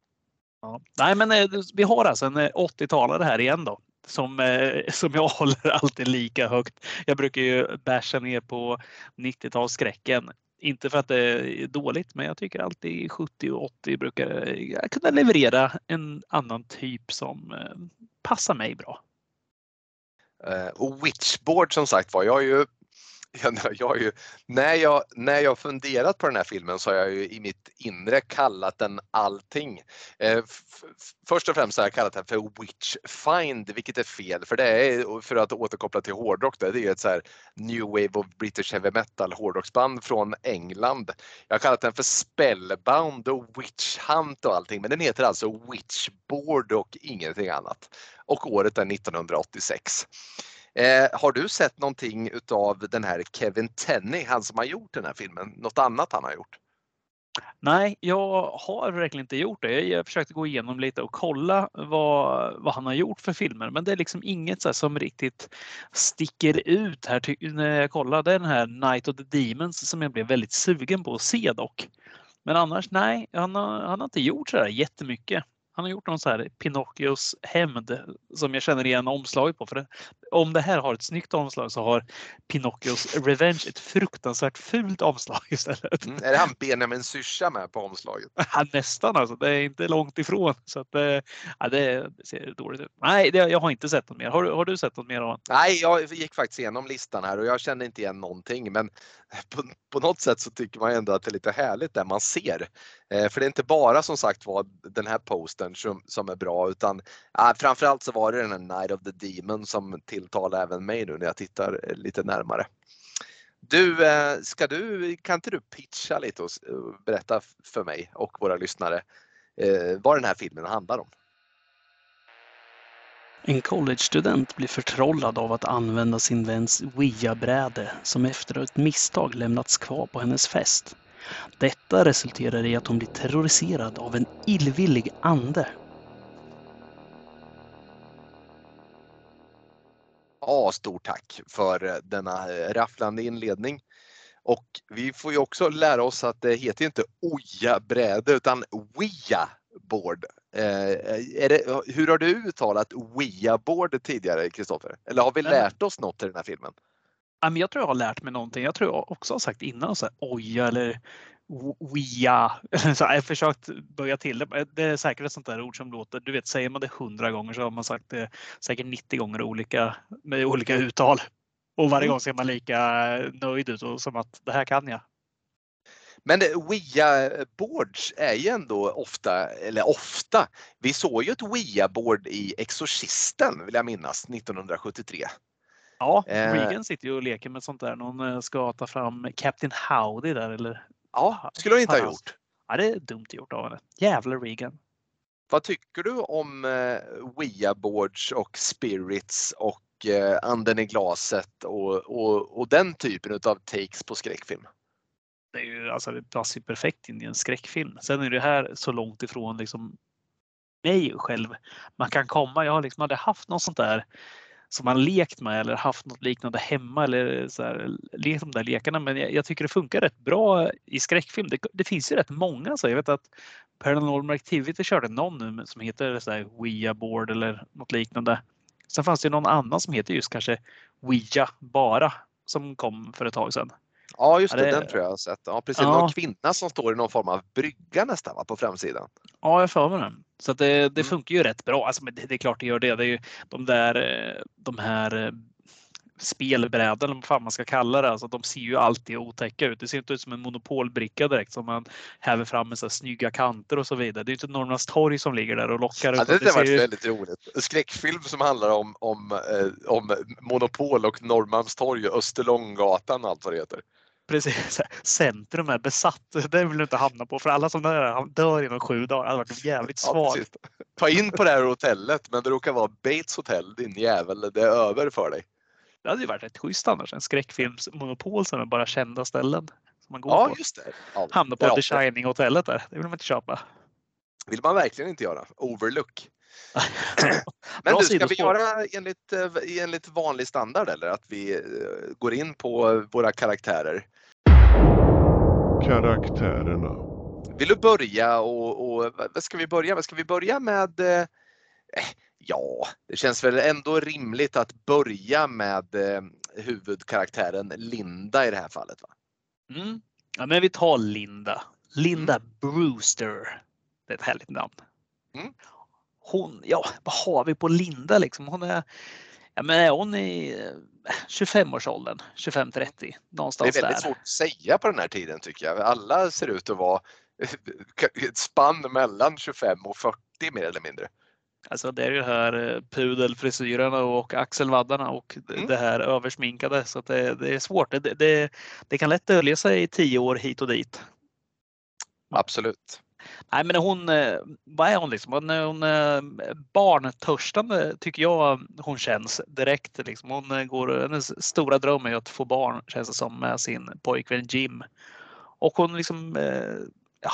Ja. Nej men eh, vi har alltså en 80-talare här igen då. Som, som jag håller alltid lika högt. Jag brukar ju basha ner på 90-talsskräcken. Inte för att det är dåligt, men jag tycker alltid 70 och 80 brukar eh, kunna leverera en annan typ som eh, passar mig bra. Eh, och Witchboard som sagt var, jag har ju jag, jag ju, när, jag, när jag funderat på den här filmen så har jag ju i mitt inre kallat den allting. Eh, först och främst har jag kallat den för Witchfind, vilket är fel för det är, för att återkoppla till hårdrock, det är ju ett så här new wave of British heavy metal hårdrocksband från England. Jag har kallat den för Spellbound och Witch Hunt och allting, men den heter alltså Witchboard och ingenting annat. Och året är 1986. Eh, har du sett någonting utav den här Kevin Tenney, han som har gjort den här filmen? Något annat han har gjort? Nej, jag har verkligen inte gjort det. Jag försökte gå igenom lite och kolla vad, vad han har gjort för filmer, men det är liksom inget så som riktigt sticker ut här när jag kollade den här Night of the Demons som jag blev väldigt sugen på att se dock. Men annars nej, han har, han har inte gjort så där jättemycket. Han har gjort någon så här Pinocchios hämnd som jag känner igen omslaget på. För det, om det här har ett snyggt omslag så har Pinocchios Revenge ett fruktansvärt fult omslag istället. Mm, är det han Benjamin Syrsa med på omslaget? Ja, nästan alltså. Det är inte långt ifrån. Så att, eh, ja, det, ser dåligt ut. Nej, det, jag har inte sett något mer. Har, har du sett något mer? Av Nej, jag gick faktiskt igenom listan här och jag kände inte igen någonting. Men på, på något sätt så tycker man ändå att det är lite härligt det man ser. Eh, för det är inte bara som sagt var den här postern som, som är bra utan eh, framförallt så var det den här Night of the Demon som tilltala även mig nu när jag tittar eh, lite närmare. Du, eh, ska du, kan inte du pitcha lite och eh, berätta för mig och våra lyssnare vad den här filmen handlar om? En collegestudent blir förtrollad av att använda sin väns Ouija-bräde som efter ett misstag lämnats kvar på hennes fest. Detta resulterar i att hon blir terroriserad av en illvillig ande. Ja, stort tack för eh, denna eh, rafflande inledning. Och vi får ju också lära oss att det heter inte Oja-bräde utan Ouija-board. Eh, hur har du uttalat Ouija-board tidigare, Kristoffer? Eller har vi lärt oss något i den här filmen? Jag tror jag har lärt mig någonting. Jag tror jag också har sagt innan så här, oja eller Ouija. Så jag har försökt böja till det. Det är säkert ett sånt där ord som låter, du vet säger man det hundra gånger så har man sagt det säkert 90 gånger olika, med olika uttal. Och varje mm. gång ser man lika nöjd ut och som att det här kan jag. Men Wia boards är ju ändå ofta, eller ofta, vi såg ju ett Wia board i Exorcisten vill jag minnas 1973. Ja, eh. Regan sitter ju och leker med sånt där. Någon eh, ska ta fram Captain Howdy där eller? Ja, skulle hon inte ha gjort. Ja, det är dumt gjort av henne. Jävla Regan. Vad tycker du om eh, Wia boards och spirits och eh, anden i glaset och, och, och den typen av takes på skräckfilm? Det är ju alltså det passar ju perfekt in i en skräckfilm. Sen är det här så långt ifrån liksom mig själv man kan komma. Jag har liksom aldrig haft något sånt där som man lekt med eller haft något liknande hemma eller så här, lekt de där lekarna. Men jag, jag, tycker det funkar rätt bra i skräckfilm. Det, det finns ju rätt många. Så jag vet att Paranormal Activity körde någon nu som heter så här Ouija board eller något liknande. Sen fanns det någon annan som heter just kanske Ouija bara som kom för ett tag sedan. Ja just det, det... den tror jag har sett. Ja, precis. Ja. Någon kvinna som står i någon form av brygga nästan va, på framsidan. Ja, jag får mig den. Så det, det mm. funkar ju rätt bra. Alltså, men det, det, är klart det gör det. Det är ju de där eh, de här eh, spelbrädan eller vad fan man ska kalla det. Alltså, de ser ju alltid otäcka ut. Det ser inte ut som en monopolbricka direkt som man häver fram med så snygga kanter och så vidare. Det är inte Norrmalmstorg som ligger där och lockar. Ja, det hade varit ju... väldigt roligt. Skräckfilm som handlar om, om, eh, om Monopol och Norrmalmstorg och Österlånggatan och allt vad det heter precis. Centrum är besatt. Det vill du inte hamna på för alla som dör, dör inom sju dagar. Det hade varit jävligt svagt. Ja, Ta in på det här hotellet men det råkar vara Bates hotell din jävel. Det är över för dig. Det hade ju varit rätt schysst annars. En skräckfilmsmonopol som är bara kända ställen. Som man går ja, på. just det. Ja, Hamna på The Shining hotellet där. Det vill man inte köpa. vill man verkligen inte göra. Overlook. Men du, ska vi göra enligt, eh, enligt vanlig standard eller att vi eh, går in på våra karaktärer? Karaktärerna. Vill du börja och, och vad ska vi börja med? Ska vi börja med eh, Ja, det känns väl ändå rimligt att börja med eh, huvudkaraktären Linda i det här fallet. Va? Mm. Ja, men vi tar Linda. Linda mm. Brewster. Det är ett härligt namn. Mm hon, ja vad har vi på Linda liksom? Hon är, ja, men hon i 25-årsåldern, 25-30 någonstans där. Det är väldigt där. svårt att säga på den här tiden tycker jag. Alla ser ut att vara ett spann mellan 25 och 40 mer eller mindre. Alltså det är ju här eh, pudelfrisyrerna och axelvaddarna och mm. det här översminkade så det, det är svårt. Det, det, det, kan lätt dölja sig i tio år hit och dit. Absolut. Nej, men hon, eh, vad är hon liksom? Hon, hon barntörstande tycker jag hon känns direkt. Liksom. Hon eh, går, hennes stora dröm är att få barn känns det som med sin pojkvän Jim. Och hon liksom, eh, ja,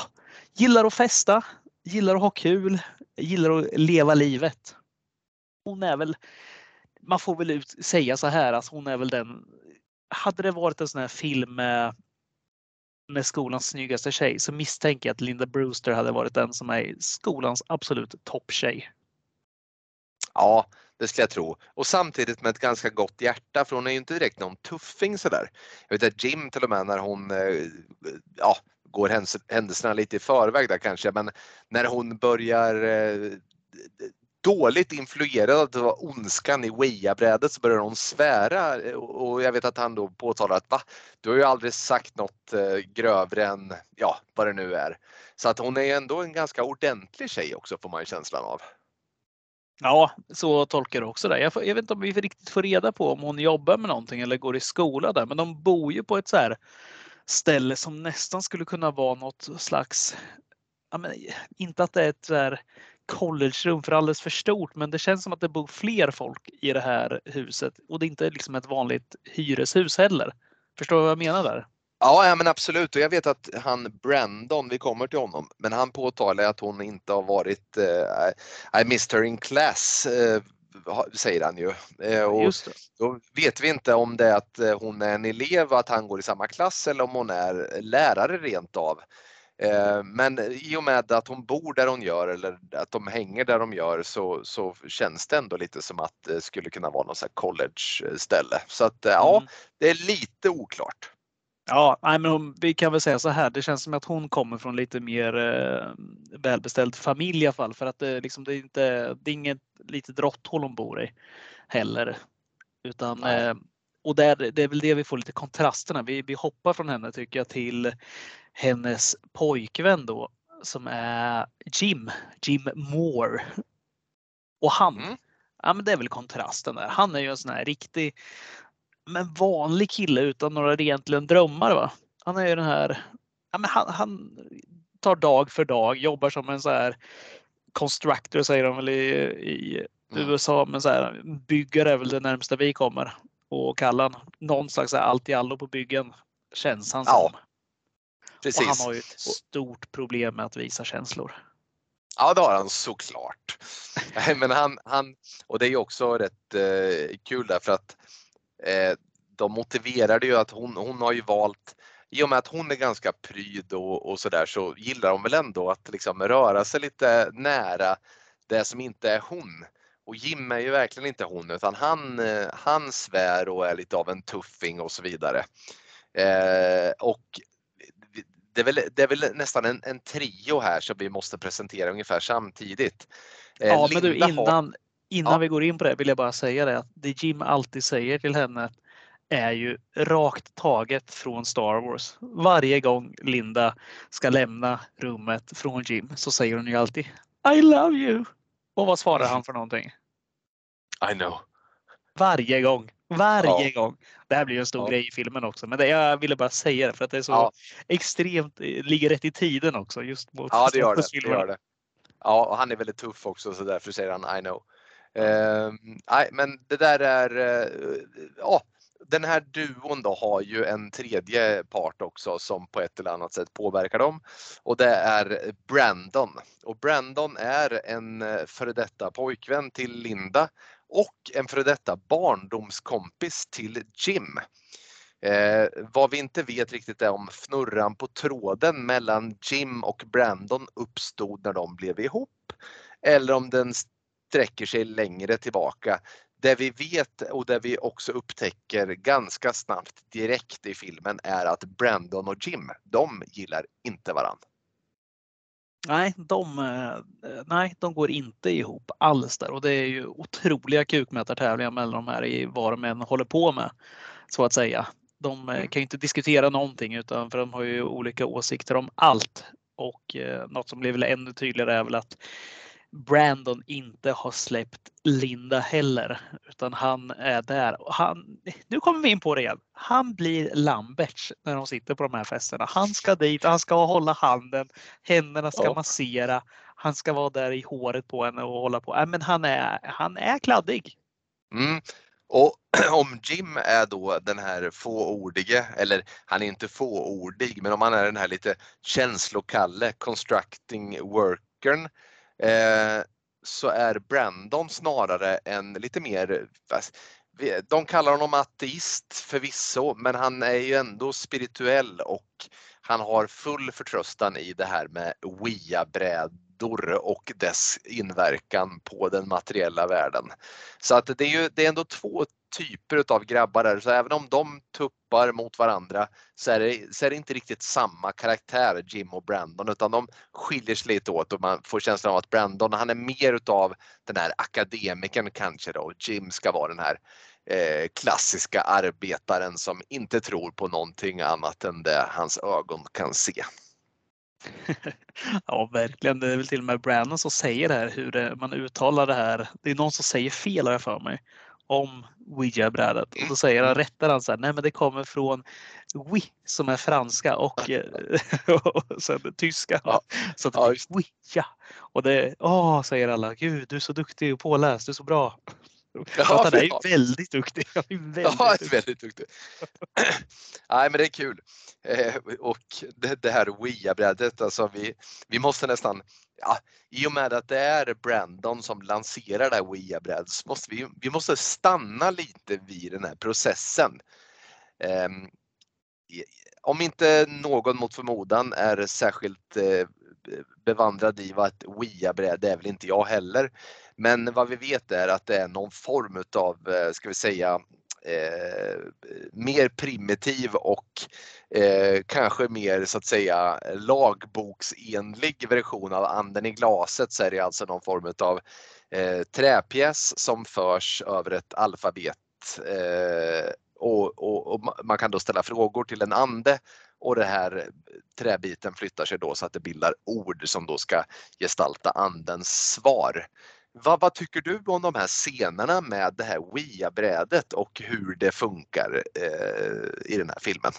gillar att festa, gillar att ha kul, gillar att leva livet. Hon är väl, man får väl ut, säga så här, alltså hon är väl den hade det varit en sån här film med med skolans snyggaste tjej så misstänker jag att Linda Brewster hade varit den som är skolans absolut topptjej. Ja, det skulle jag tro. Och samtidigt med ett ganska gott hjärta för hon är ju inte direkt någon tuffing sådär. Jag vet att Jim till och med när hon eh, ja, går händelserna lite i förväg där kanske, men när hon börjar eh, dåligt influerad av ondskan i Weia-brädet så börjar hon svära eh, och jag vet att han då påtalar att va, du har ju aldrig sagt något eh, grövre än ja, vad det nu är. Så att hon är ändå en ganska ordentlig tjej också får man ju känslan av. Ja, så tolkar jag också det. Jag, jag, vet inte om vi riktigt får reda på om hon jobbar med någonting eller går i skola där, men de bor ju på ett så här ställe som nästan skulle kunna vara något slags Ja, men, inte att det är ett så här collegerum för alldeles för stort men det känns som att det bor fler folk i det här huset och det är inte liksom ett vanligt hyreshus heller. Förstår du vad jag menar där? Ja, ja men absolut och jag vet att han Brandon, vi kommer till honom, men han påtalar att hon inte har varit uh, I missed her in class uh, säger han ju. Uh, och Då vet vi inte om det är att hon är en elev och att han går i samma klass eller om hon är lärare rent av. Men i och med att hon bor där hon gör eller att de hänger där de gör så, så känns det ändå lite som att det skulle kunna vara något college-ställe. Så att ja, mm. det är lite oklart. Ja, nej, men vi kan väl säga så här. Det känns som att hon kommer från lite mer eh, välbeställd familj i alla fall. För att det, liksom, det, är inte, det är inget litet råtthål hon bor i heller. Utan, eh, och där, det är väl det vi får lite kontrasterna. Vi, vi hoppar från henne tycker jag till hennes pojkvän då som är Jim, Jim Moore. Och han, mm. ja men det är väl kontrasten där. Han är ju en sån här riktig men vanlig kille utan några egentligen drömmar. Va? Han är ju den här, ja, men han, han tar dag för dag, jobbar som en så här constructor säger de väl i, i mm. USA, men så här, byggare är väl det närmsta vi kommer och kalla han. Någon slags allt i allo på byggen känns han som. Precis. Och han har ju ett stort problem med att visa känslor. Ja, det har han såklart. men han, han, och det är ju också rätt eh, kul därför att Eh, de motiverade ju att hon, hon har ju valt i och med att hon är ganska pryd och, och sådär så gillar hon väl ändå att liksom röra sig lite nära det som inte är hon. Och Jim är ju verkligen inte hon utan han, eh, han svär och är lite av en tuffing och så vidare. Eh, och det är, väl, det är väl nästan en, en trio här som vi måste presentera ungefär samtidigt. Eh, ja, Linda men du innan, har... Innan ja. vi går in på det vill jag bara säga det att det Jim alltid säger till henne är ju rakt taget från Star Wars. Varje gång Linda ska lämna rummet från Jim så säger hon ju alltid I love you. Och vad svarar han för någonting? I know. Varje gång. Varje ja. gång. Det här blir ju en stor ja. grej i filmen också. Men det, jag ville bara säga det för att det är så ja. extremt, ligger rätt i tiden också. Just mot ja, det gör det, det gör det. Ja, och han är väldigt tuff också så därför säger han I know. Eh, nej, men det där är, eh, ja, den här duon då har ju en tredje part också som på ett eller annat sätt påverkar dem och det är Brandon. Och Brandon är en eh, före detta pojkvän till Linda och en före detta barndomskompis till Jim. Eh, vad vi inte vet riktigt är om fnurran på tråden mellan Jim och Brandon uppstod när de blev ihop eller om den sträcker sig längre tillbaka. Det vi vet och det vi också upptäcker ganska snabbt direkt i filmen är att Brandon och Jim, de gillar inte varandra. Nej, de, eh, nej, de går inte ihop alls där och det är ju otroliga kukmätartävlingar mellan de här i vad de än håller på med. Så att säga. De eh, mm. kan ju inte diskutera någonting utan för de har ju olika åsikter om allt. Och eh, något som blir väl ännu tydligare är väl att Brandon inte har släppt Linda heller, utan han är där. Han, nu kommer vi in på det igen. Han blir Lamberts när de sitter på de här festerna. Han ska dit, han ska hålla handen, händerna ska ja. massera, han ska vara där i håret på henne och hålla på. Äh, men han är, han är kladdig. Mm. Och om Jim är då den här fåordige, eller han är inte fåordig, men om han är den här lite känslokalle, constructing workern eh, så är Brandon snarare en lite mer, de kallar honom ateist förvisso, men han är ju ändå spirituell och han har full förtröstan i det här med Ouija-brädor och dess inverkan på den materiella världen. Så att det är ju det är ändå två typer av grabbar där, så även om de tuppar mot varandra så är, det, så är det inte riktigt samma karaktär, Jim och Brandon, utan de skiljer sig lite åt och man får känslan av att Brandon, han är mer utav den här akademikern kanske då, Jim ska vara den här eh, klassiska arbetaren som inte tror på någonting annat än det hans ögon kan se. ja, verkligen. Det är väl till och med Brandon som säger det här hur man uttalar det här. Det är någon som säger fel har jag för mig om Ouija-brädet. Och då säger han, rättar han så här, nej men det kommer från Oui som är franska och, och sen tyska. Ja. Så att Ouija. Och det, åh, säger alla, gud du är så duktig och påläst, du är så bra. Ja, han är väldigt duktig. Han är väldigt ja, duktig. väldigt duktig. Nej, men det är kul. Eh, och det, det här Wia-brädet, alltså vi, vi måste nästan, ja, i och med att det är Brandon som lanserar det här Wia-brädet så måste vi, vi måste stanna lite vid den här processen. Eh, om inte någon mot förmodan är särskilt eh, bevandrad i vad ett Wia-bräde är väl inte jag heller. Men vad vi vet är att det är någon form utav, eh, ska vi säga, eh, mer primitiv och eh, kanske mer så att säga lagboksenlig version av anden i glaset så är det alltså någon form utav eh, träpjäs som förs över ett alfabet eh, och, och, och, man kan då ställa frågor till en ande och den här träbiten flyttar sig då så att det bildar ord som då ska gestalta andens svar. Vad, vad tycker du om de här scenerna med det här Wia-brädet och hur det funkar eh, i den här filmen?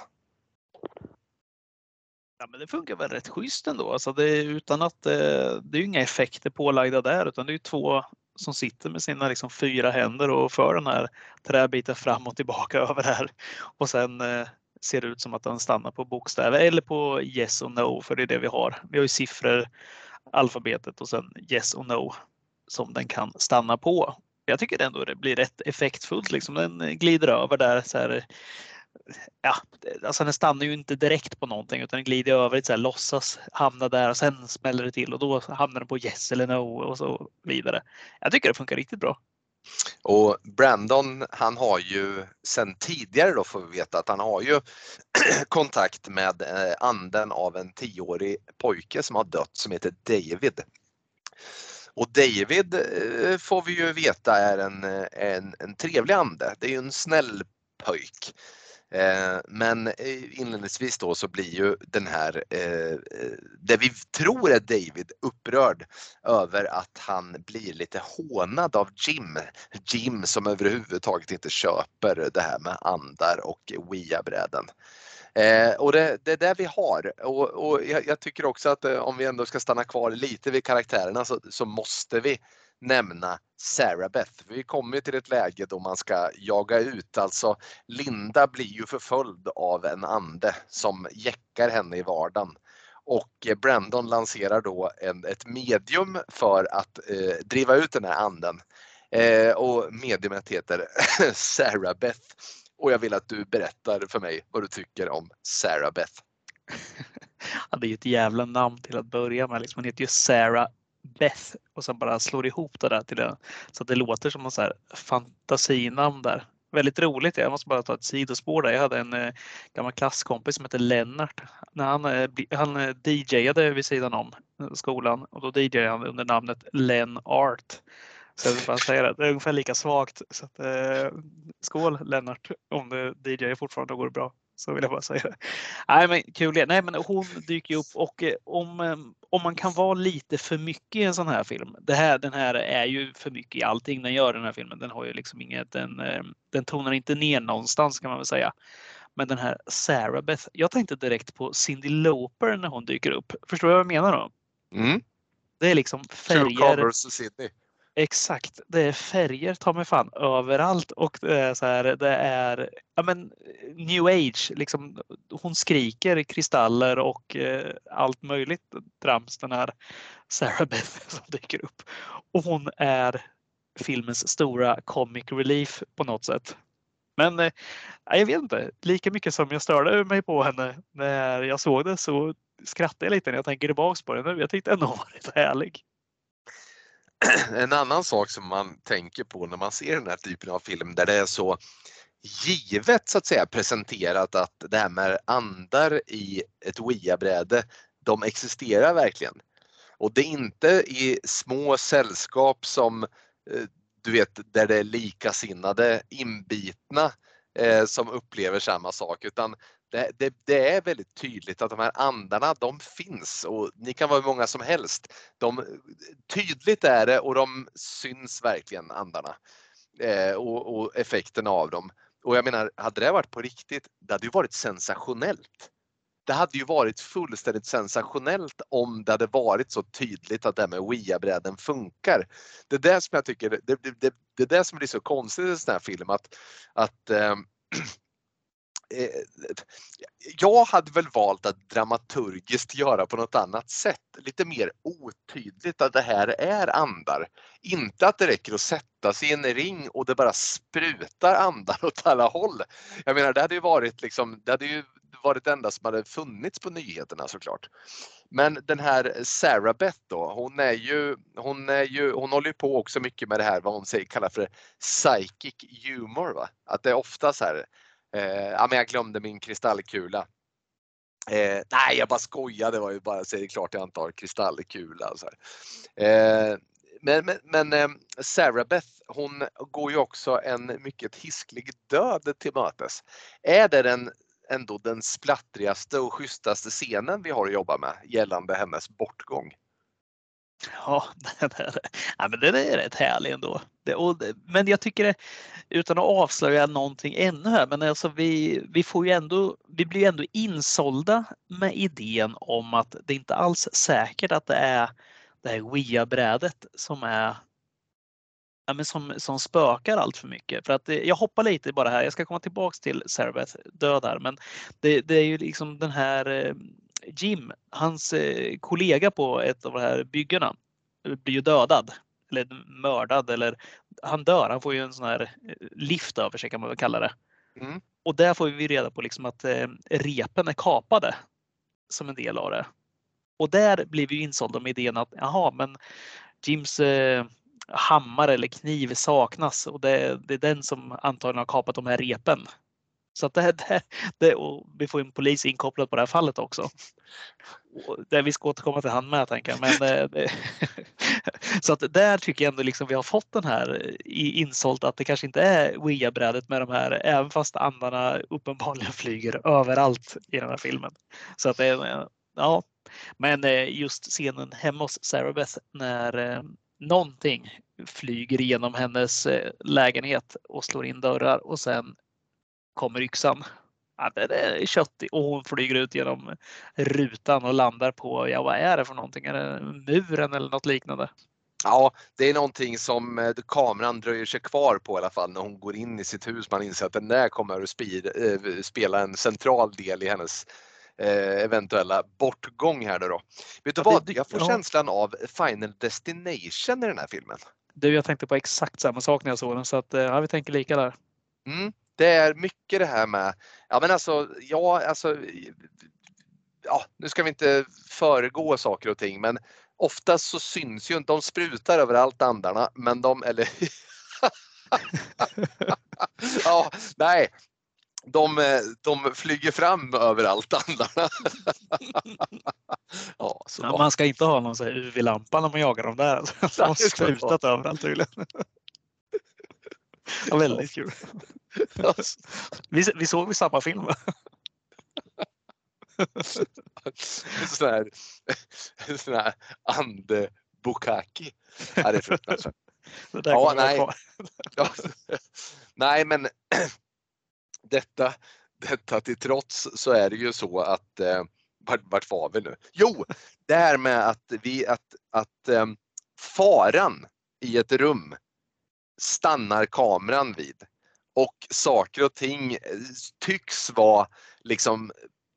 Ja, men det funkar väl rätt schysst ändå. Alltså det är utan att eh, det är inga effekter pålagda där utan det är två som sitter med sina liksom fyra händer och för den här träbiten fram och tillbaka över här. Och sen eh, ser det ut som att den stannar på bokstäver eller på yes och no för det är det vi har. Vi har ju siffror, alfabetet och sen yes och no som den kan stanna på. Jag tycker ändå det blir rätt effektfullt. Liksom. Den eh, glider över där. Så här, ja, alltså den stannar ju inte direkt på någonting utan den glider över, så här, låtsas hamna där och sen smäller det till och då hamnar den på yes eller no och så vidare. Jag tycker det funkar riktigt bra. Och Brandon han har ju sen tidigare då får vi veta att han har ju kontakt med eh, anden av en tioårig pojke som har dött som heter David. Och David eh, får vi ju veta är en, eh, en, en trevlig ande. Det är ju en snäll pojk. Eh, men inledningsvis då så blir ju den här, det vi tror är David, upprörd över att han blir lite hånad av Jim. Jim som överhuvudtaget inte köper det här med andar och Wia-bräden. Eh, och det, det är det vi har och, och jag, jag, tycker också att eh, om vi ändå ska stanna kvar lite vid karaktärerna så, så måste vi nämna Sarah Beth. Vi kommer till ett läge då man ska jaga ut, alltså Linda blir ju förföljd av en ande som jäckar henne i vardagen. Och eh, Brandon lanserar då en, ett medium för att eh, driva ut den här anden. Eh, och mediumet heter Sarah Beth och jag vill att du berättar för mig vad du tycker om Sarah Beth. Ja, det är ju ett jävla namn till att börja med. Liksom. Hon heter ju Sarah Beth och sen bara slår ihop det där till det så att det låter som en så här fantasinamn där. Väldigt roligt. Jag måste bara ta ett sidospår där. Jag hade en eh, gammal klasskompis som hette Lennart. När han, eh, han eh, DJade vid sidan om skolan och då DJade han under namnet Len Art. Jag vill bara säga det. Det är ungefär lika svagt. Så att, eh, skål Lennart om du DJ fortfarande går bra. Så vill jag bara säga det. Nej men kul. Nej men hon dyker upp och eh, om, eh, om man kan vara lite för mycket i en sån här film. Det här, den här är ju för mycket i allting den gör den här filmen. Den har ju liksom inget, den, eh, den tonar inte ner någonstans kan man väl säga. Men den här Sarah Beth. Jag tänkte direkt på Cindy Lauper när hon dyker upp. Förstår du vad jag menar då? Mm. Det är liksom färger. True Colors Sydney. Exakt, det är färger ta mig fan överallt och det är så här, det är ja men new age liksom. Hon skriker kristaller och eh, allt möjligt trams den här Sarah Beth som dyker upp och hon är filmens stora comic relief på något sätt. Men eh, jag vet inte, lika mycket som jag störde mig på henne när jag såg det så skrattade jag lite när jag tänker tillbaks på det nu. Jag tyckte ändå hon var lite härlig. en annan sak som man tänker på när man ser den här typen av film där det är så givet så att säga presenterat att det här med andar i ett Wia-bräde, de existerar verkligen. Och det är inte i små sällskap som eh, du vet där det är likasinnade inbitna eh, som upplever samma sak utan det, det, det, är väldigt tydligt att de här andarna de finns och ni kan vara hur många som helst. De, tydligt är det och de syns verkligen andarna eh, och, och effekterna av dem. Och jag menar, hade det varit på riktigt, det hade ju varit sensationellt. det hade ju varit fullständigt sensationellt om det hade varit så tydligt att det här med Wia-bräden funkar. Det är det som jag tycker, det, det, det, det är det som blir så konstigt i en sån här film att, att eh, Eh, jag hade väl valt att dramaturgiskt göra på något annat sätt. Lite mer otydligt att det här är andar. Inte att det räcker att sätta sig i en ring och det bara sprutar andar åt alla håll. Jag menar det hade ju varit liksom, det hade ju varit det enda som hade funnits på nyheterna såklart. Men den här Sarah Beth då, hon är ju, hon är ju, hon håller ju på också mycket med det här vad hon säger, kallar för psychic humor. Va? Att det är ofta så här, eh, ja men jag glömde min kristallkula. Eh, nej, jag bara skojade, Det var ju bara att säga klart jag inte har kristallkula. Så eh, men men, men eh, Sarah Beth, hon går ju också en mycket hisklig död till mötes. Är det den ändå den splattrigaste och schysstaste scenen vi har att jobba med gällande hennes bortgång. Ja, den är, ja men den är rätt härlig ändå. Det, och, men jag tycker, det, utan att avslöja någonting ännu här, men alltså vi, vi får ju ändå, vi blir ändå insålda med idén om att det inte alls är säkert att det är det här WIA-brädet som är ja, men som, som spökar allt för mycket. För att det, jag hoppar lite bara här. Jag ska komma tillbaks till Sarabeth död här, men det, det, är ju liksom den här eh, Jim, hans eh, kollega på ett av de här byggena blir ju dödad eller mördad eller han dör. Han får ju en sån här eh, lift över sig kan man väl kalla det. Mm. Och där får vi reda på liksom att repen är kapade som en del av det. Och där blir vi insålda med idén att jaha, men Jims hammare eller kniv saknas och det, det, är den som antagligen har kapat de här repen. Så att det, det, det och vi får en polis inkopplad på det här fallet också. Det, vi ska återkomma till han med tänker jag. Men, eh, så att där tycker jag ändå liksom vi har fått den här eh, insålt att det kanske inte är Wia-brädet med de här, även fast andarna uppenbarligen flyger överallt i den här filmen. Så att det, eh, ja, men just scenen hemma hos Sarah Beth när någonting flyger igenom hennes lägenhet och slår in dörrar och sen kommer yxan. Ja, den är köttig och hon flyger ut genom rutan och landar på, ja vad är det för någonting? Är det muren eller något liknande? Ja, det är någonting som eh, kameran dröjer sig kvar på i alla fall när hon går in i sitt hus. Man inser att den där kommer att eh, spela en central del i hennes eh, eventuella bortgång här då. Vet du ja, vad? Jag får ja. känslan av Final Destination i den här filmen. Du, jag tänkte på exakt samma sak när jag såg den så att ja, vi tänker lika där. Mm, det är mycket det här med, ja men alltså, ja alltså, ja nu ska vi inte föregå saker och ting men oftast så syns ju inte, de sprutar överallt andarna men de, eller ja, nej, de, de flyger fram överallt andarna. ja, ja, man ska inte ha någon UV-lampa när man jagar dem där. De har sprutat överallt tydligen. Ja, väldigt kul. Vi, vi såg vi samma film. sån här, sån här ande Bukaki. Ja, det är fruktansvärt. Ja, nej. nej, men detta, detta till trots så är det ju så att eh, vart, vart var vi nu? Jo, det här med att, vi, att, att eh, faran i ett rum stannar kameran vid och saker och ting eh, tycks vara liksom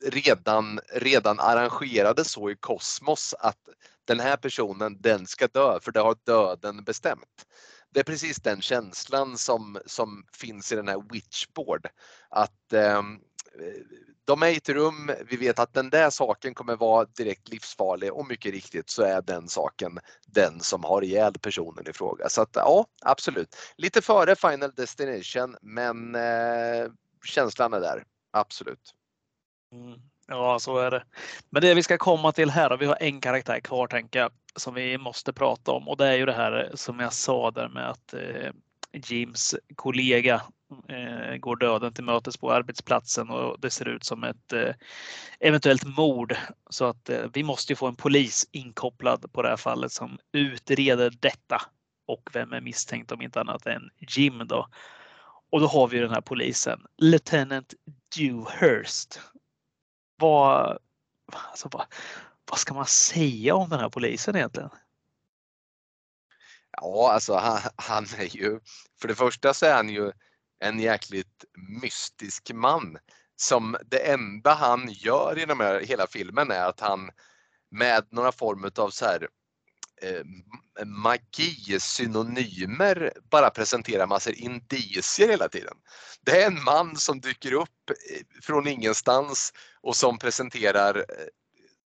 redan, redan arrangerade så i kosmos att den här personen den ska dö för det har döden bestämt det är precis den känslan som, som finns i den här Witchboard. Att ehm, eh, de är i ett rum, vi vet att den där saken kommer vara direkt livsfarlig och mycket riktigt så är den saken den som har ihjäl personen i fråga. Så att ja, absolut. Lite före Final Destination men eh, känslan är där, absolut. Mm. Ja, så är det. Men det vi ska komma till här, och vi har en karaktär kvar tänker jag, som vi måste prata om och det är ju det här som jag sa där med att eh, Jims kollega eh, går döden till mötes på arbetsplatsen och det ser ut som ett eh, eventuellt mord. Så att eh, vi måste ju få en polis inkopplad på det här fallet som utreder detta. Och vem är misstänkt om inte annat än Jim då. Och då har vi den här polisen, Lieutenant Dewhurst vad, alltså, vad, vad ska man säga om den här polisen egentligen? Ja, alltså han, han är ju, för det första så är han ju en jäkligt mystisk man som det enda han gör i de här, hela filmen är att han med några form av så här eh, magi-synonymer bara presenterar massor indicier hela tiden. Det är en man som dyker upp eh, från ingenstans och som presenterar eh,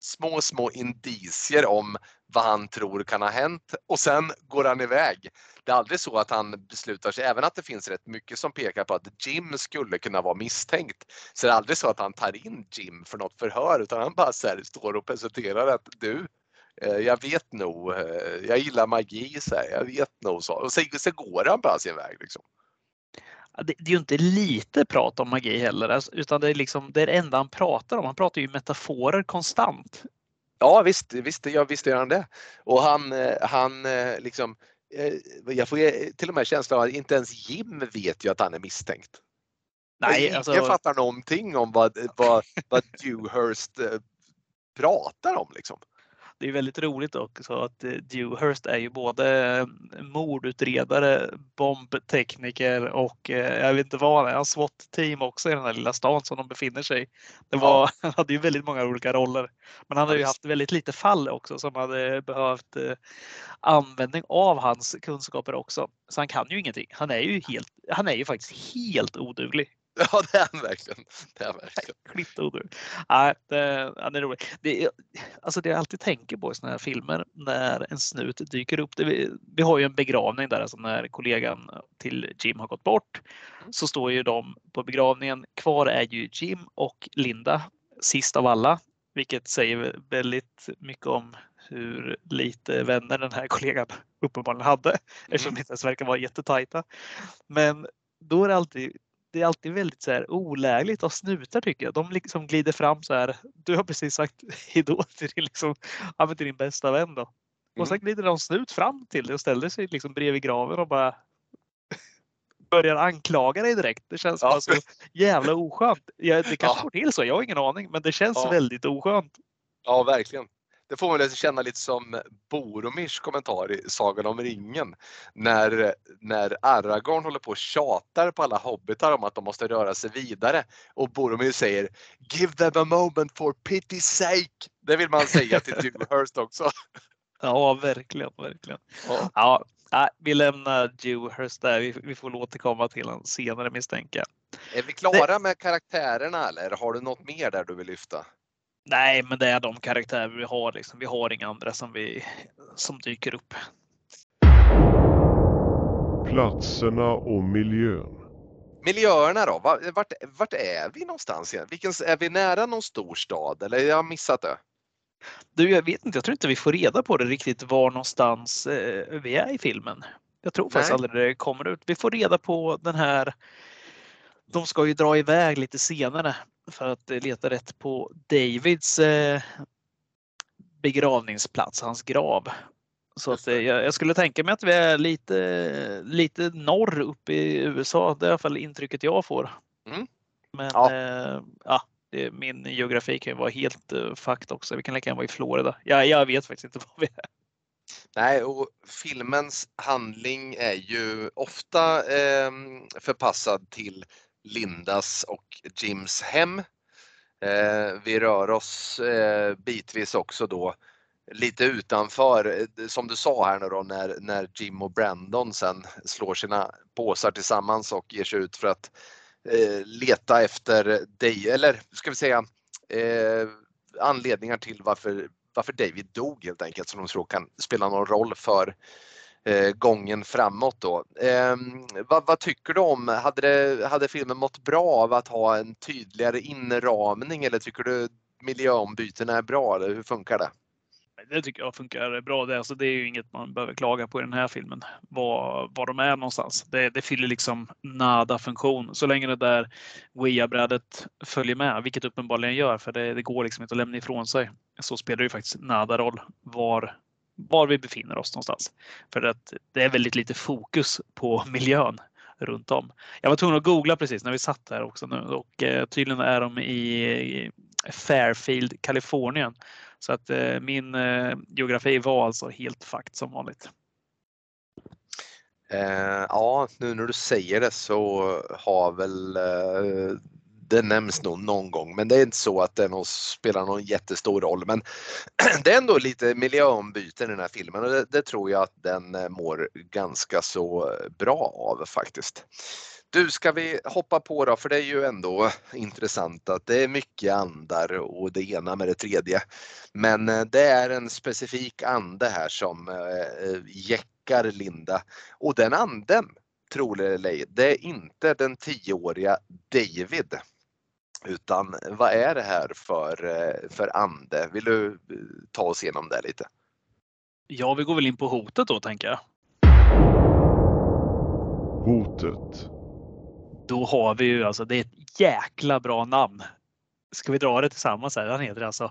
små, små indicier om vad han tror kan ha hänt och sen går han iväg. Det är aldrig så att han beslutar sig, även att det finns rätt mycket som pekar på att Jim skulle kunna vara misstänkt, så det är aldrig så att han tar in Jim för något förhör utan han bara så här, står och presenterar att du, eh, jag vet nog, eh, jag gillar magi, så här, jag vet nog så. Och sen, sen går han bara sin väg. Liksom. Det, det är ju inte lite prat om magi heller, alltså, utan det är, liksom, det är det enda han pratar om. Han pratar ju metaforer konstant. Ja visst, visst, ja, visst gör han det. Och han, eh, han liksom, jag får till och med känslan av att inte ens Jim vet ju att han är misstänkt. Nej, Ingen alltså... fattar någonting om vad, vad, vad Dewhurst pratar om. Liksom det är väldigt roligt också att eh, Dewhurst är ju både eh, mordutredare, bombtekniker och eh, jag vet inte vad han är, han SWAT-team också i den här lilla stan som de befinner sig i. Det var. Han hade ju väldigt många olika roller. Men han hade ju haft väldigt lite fall också som hade behövt användning av hans kunskaper också. Så han kan ju ingenting. Han är ju helt, han är ju faktiskt helt oduglig. Ja, det är han verkligen. Det är verkligen. Klittodur. Nej, det, ja, det är roligt. Det, alltså det jag alltid tänker på i sådana här filmer när en snut dyker upp. Det, vi, vi har ju en begravning där, alltså när kollegan till Jim har gått bort. Så står ju de på begravningen. Kvar är ju Jim och Linda sist av alla, vilket säger väldigt mycket om hur lite vänner den här kollegan uppenbarligen hade mm. eftersom de inte ens verkar vara jättetajta. Men då är det alltid det är alltid väldigt så här olägligt av snutar tycker jag. De liksom glider fram så här. Du har precis sagt hejdå till din, liksom, till din bästa vän då. Och sen mm. glider någon snut fram till dig och ställer sig liksom bredvid graven och bara börjar anklaga dig direkt. Det känns ja. så jävla oskönt. Ja, det kanske ja. går till så, jag har ingen aning, men det känns ja. väldigt oskönt. Ja, verkligen. Det får man känna lite som Boromirs kommentar i Sagan om ringen. När, när Aragorn håller på och tjatar på alla hobbitar om att de måste röra sig vidare och Boromir säger Give them a moment for pity's sake. Det vill man säga till Dewhurst också. Ja, verkligen, verkligen. Ja. ja. Nej, vi lämnar Dewhurst där. Vi, vi får återkomma till honom senare misstänker jag. Är vi klara med karaktärerna eller har du något mer där du vill lyfta? Nej, men det är de karaktärer vi har. Liksom. Vi har inga andra som, vi, som dyker upp. Platserna och miljön. Miljöerna då? Vart, vart är vi någonstans? Igen? Vilken, är vi nära någon stor stad eller jag har missat det? Du, jag vet inte. Jag tror inte vi får reda på det riktigt var någonstans eh, vi är i filmen. Jag tror faktiskt aldrig det kommer ut. Vi får reda på den här de ska ju dra iväg lite senare för att leta rätt på Davids eh, begravningsplats, hans grav. Så att, eh, jag, skulle tänka mig att vi är lite, lite norr uppe i USA. Det är i alla fall intrycket jag får. Mm. Men ja. Eh, ja, min geografi kan ju vara helt uh, fakt också. Vi kan lika gärna vara i Florida. Ja, jag vet faktiskt inte var vi är. Nej, och filmens handling är ju ofta eh, förpassad till Lindas och Jims hem. Eh, vi rör oss eh, bitvis också då lite utanför, eh, som du sa här nu då, när, när Jim och Brandon sen slår sina påsar tillsammans och ger sig ut för att eh, leta efter dig, eller ska vi säga eh, anledningar till varför, varför David dog helt enkelt som de tror kan spela någon roll för Eh, gången framåt då. Eh, vad, vad, tycker du om, hade, det, hade filmen mått bra av att ha en tydligare inramning eller tycker du miljöombytena är bra eller hur funkar det? Det tycker jag funkar bra. Det, alltså, det är ju inget man behöver klaga på i den här filmen. Var, var de är någonstans. Det, det fyller liksom nada funktion. Så länge det där WIA-brädet följer med, vilket uppenbarligen gör, för det, det går liksom inte att lämna ifrån sig. Så spelar det ju faktiskt nada roll var var vi befinner oss någonstans. För att det är väldigt lite fokus på miljön runt om. Jag var tvungen att googla precis när vi satt här också nu och eh, tydligen är de i Fairfield, Kalifornien. Så att eh, min eh, geografi var alltså helt fakt som vanligt. Eh, ja, nu när du säger det så har väl eh, det nämns nog någon gång, men det är inte så att det spelar någon jättestor roll. Men det är ändå lite miljöombyten i den här filmen och det, det tror jag att den eh, mår ganska så bra av faktiskt. Du, ska vi hoppa på då? För det är ju ändå intressant att det är mycket andar och det ena med det tredje. Men eh, det är en specifik ande här som eh, jäckar Linda och den anden, tror det eller ej, det är inte den tioåriga David. Utan vad är det här för, eh, för ande? Vill du ta oss igenom det lite? Ja, vi går väl in på hotet då tänker jag. Hotet. Då har vi ju alltså, det är ett jäkla bra namn. Ska vi dra det tillsammans här? Han heter alltså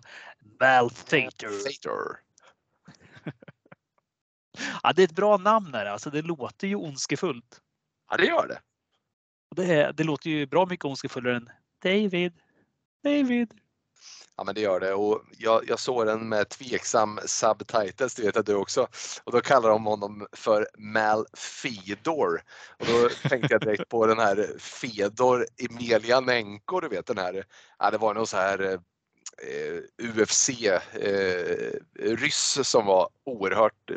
Malthater. Fator. Ja, det är ett bra namn här. Alltså, det låter ju ondskefullt. Ja, det gör det. Det, är, det låter ju bra mycket ondskefullare än David. David. Ja men det gör det och jag, jag såg den med tveksam subtitles, det vet jag du också. Och då kallar de honom för Mal Fedor. Och då tänkte jag direkt på den här Fedor Emelianenko, du vet den här, ja det var nog så här eh, UFC eh, ryss som var oerhört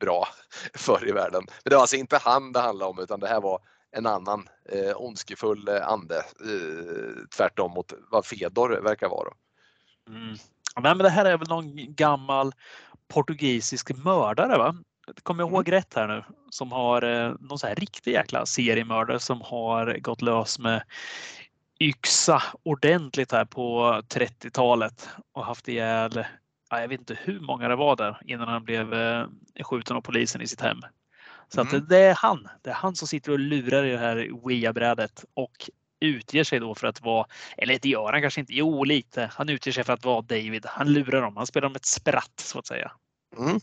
bra förr i världen. Men det var alltså inte han det handlade om utan det här var en annan eh, ondskefull ande. Eh, tvärtom mot vad Fedor verkar vara. Mm. Men det här är väl någon gammal portugisisk mördare va? Kommer jag ihåg rätt här nu? Som har eh, någon så här riktig jäkla seriemördare som har gått lös med yxa ordentligt här på 30-talet och haft ihjäl, ja, jag vet inte hur många det var där innan han blev eh, skjuten av polisen i sitt hem. Så Mm. att det är han. Det är han som sitter och lurar i det här Wia-brädet och utger sig då för att vara, eller det gör han kanske inte, jo lite. Han utger sig för att vara David. Han lurar dem. Han spelar dem ett spratt så att säga. Mm.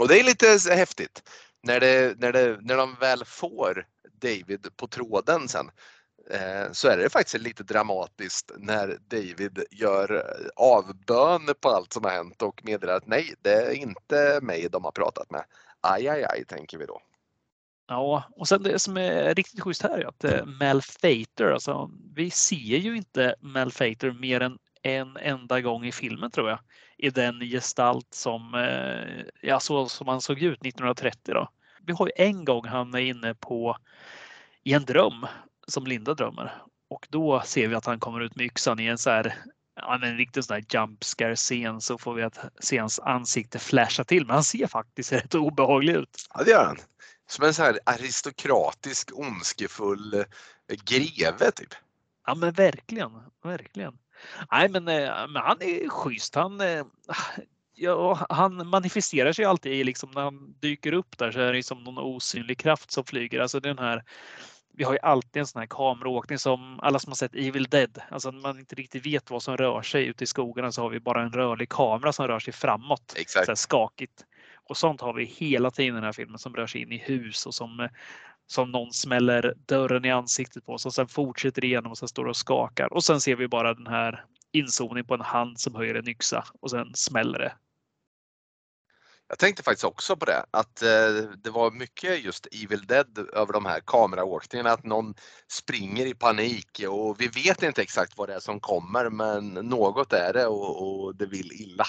Och det är lite häftigt när, det, när, det, när de väl får David på tråden sen eh, så är det faktiskt lite dramatiskt när David gör eh, avbön på allt som har hänt och meddelar att nej, det är inte mig de har pratat med. Aj, aj, aj, tänker vi då. Ja, och sen det som är riktigt schysst här är att eh, Malfater, alltså vi ser ju inte Malfater mer än en enda gång i filmen tror jag. I den gestalt som, eh, ja, så som han såg ut 1930 då. Vi har ju en gång han är inne på i en dröm som Linda drömmer och då ser vi att han kommer ut med yxan i en så här Ja, men en riktig sån här jump scare scen så får vi att se hans ansikte flasha till. Men han ser faktiskt rätt obehaglig ut. Ja, det gör han. Som en så här aristokratisk, ondskefull eh, greve typ. Ja men verkligen, verkligen. Nej men, eh, men han är schysst. Han, eh, ja, han manifesterar sig alltid liksom när han dyker upp där så är det som någon osynlig kraft som flyger. Alltså den här vi har ju alltid en sån här kameraåkning som alla som har sett Evil Dead. Alltså när man inte riktigt vet vad som rör sig ute i skogarna så har vi bara en rörlig kamera som rör sig framåt. Exakt. Så här skakigt. Och sånt har vi hela tiden i den här filmen som rör sig in i hus och som, som någon smäller dörren i ansiktet på oss och sen fortsätter igenom och sen står det och skakar. Och sen ser vi bara den här inzoomning på en hand som höjer en yxa och sen smäller det. Jag tänkte faktiskt också på det, att eh, det var mycket just Evil Dead över de här kameraåkningarna, att någon springer i panik och vi vet inte exakt vad det är som kommer men något är det och, och det vill illa.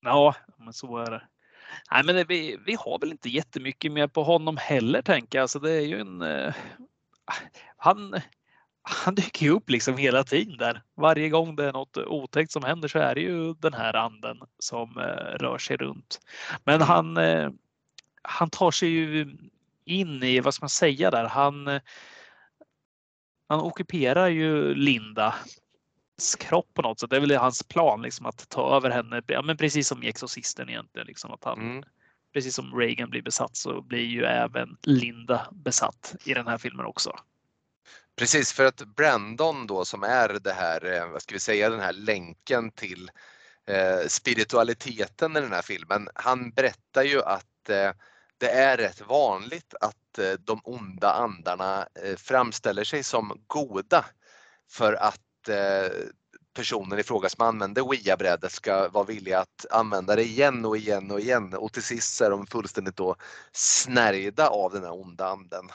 Ja, men så är det. Nej, men det, vi, vi har väl inte jättemycket mer på honom heller tänker jag. Alltså, det är ju en... Eh, han, han dyker ju upp liksom hela tiden där. Varje gång det är något otäckt som händer så är det ju den här anden som eh, rör sig runt. Men han, eh, han tar sig ju in i, vad ska man säga där, han, eh, han ockuperar ju Linda kropp på något sätt. Det är väl hans plan liksom att ta över henne. Ja, men precis som i Exorcisten egentligen. Liksom, att han, Mm. Precis som Reagan blir besatt så blir ju även Linda besatt i den här filmen också. Precis, för att Brandon då som är det här, eh, vad ska vi säga, den här länken till eh, spiritualiteten i den här filmen. Han berättar ju att eh, det är rätt vanligt att de onda andarna framställer sig som goda för att personen i fråga som använder Ouija-brädet ska vara villig att använda det igen och igen och igen och till sist så är de fullständigt då snärjda av den här onda anden.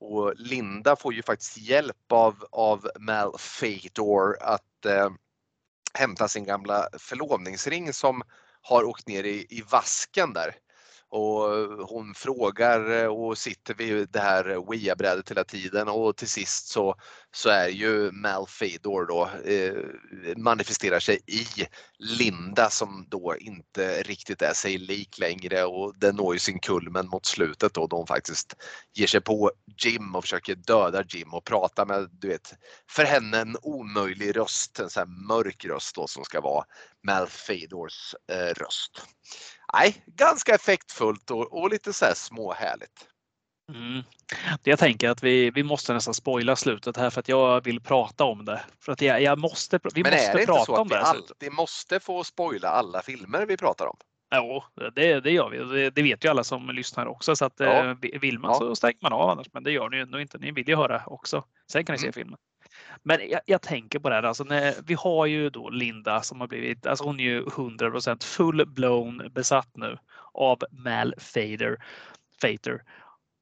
Och Linda får ju faktiskt hjälp av, av Malfator att eh, hämta sin gamla förlovningsring som har åkt ner i, i vasken där. Och hon frågar eh, och sitter vid det här Wia-brädet hela tiden. Och till sist så, så är ju Malfador då eh, manifesterar sig i Linda som då inte riktigt är sig lik längre. Och den når ju sin kulmen mot slutet då, då hon faktiskt ger sig på Jim och försöker döda Jim och prata med, du vet, för henne en omöjlig röst, en sån här mörk röst då som ska vara Malfadors eh, röst nej, ganska effektfullt och, och lite så här småhärligt. Mm. Jag tänker att vi, vi måste nästan spoila slutet här för att jag vill prata om det. För att jag, jag måste, vi Men måste är det prata inte så om att vi alltid måste få spoila alla filmer vi pratar om? Jo, det, det gör vi. Det, vet ju alla som lyssnar också. Så att, Ja. eh, vill man Ja. så stänger man av annars. Men det gör ni ju inte. Ni vill ju höra också. Sen kan ni se Mm. filmen. Men jag, jag tänker på det här. Alltså när, vi har ju då Linda som har blivit, alltså hon är ju 100% full-blown besatt nu av Mal Fader, Fater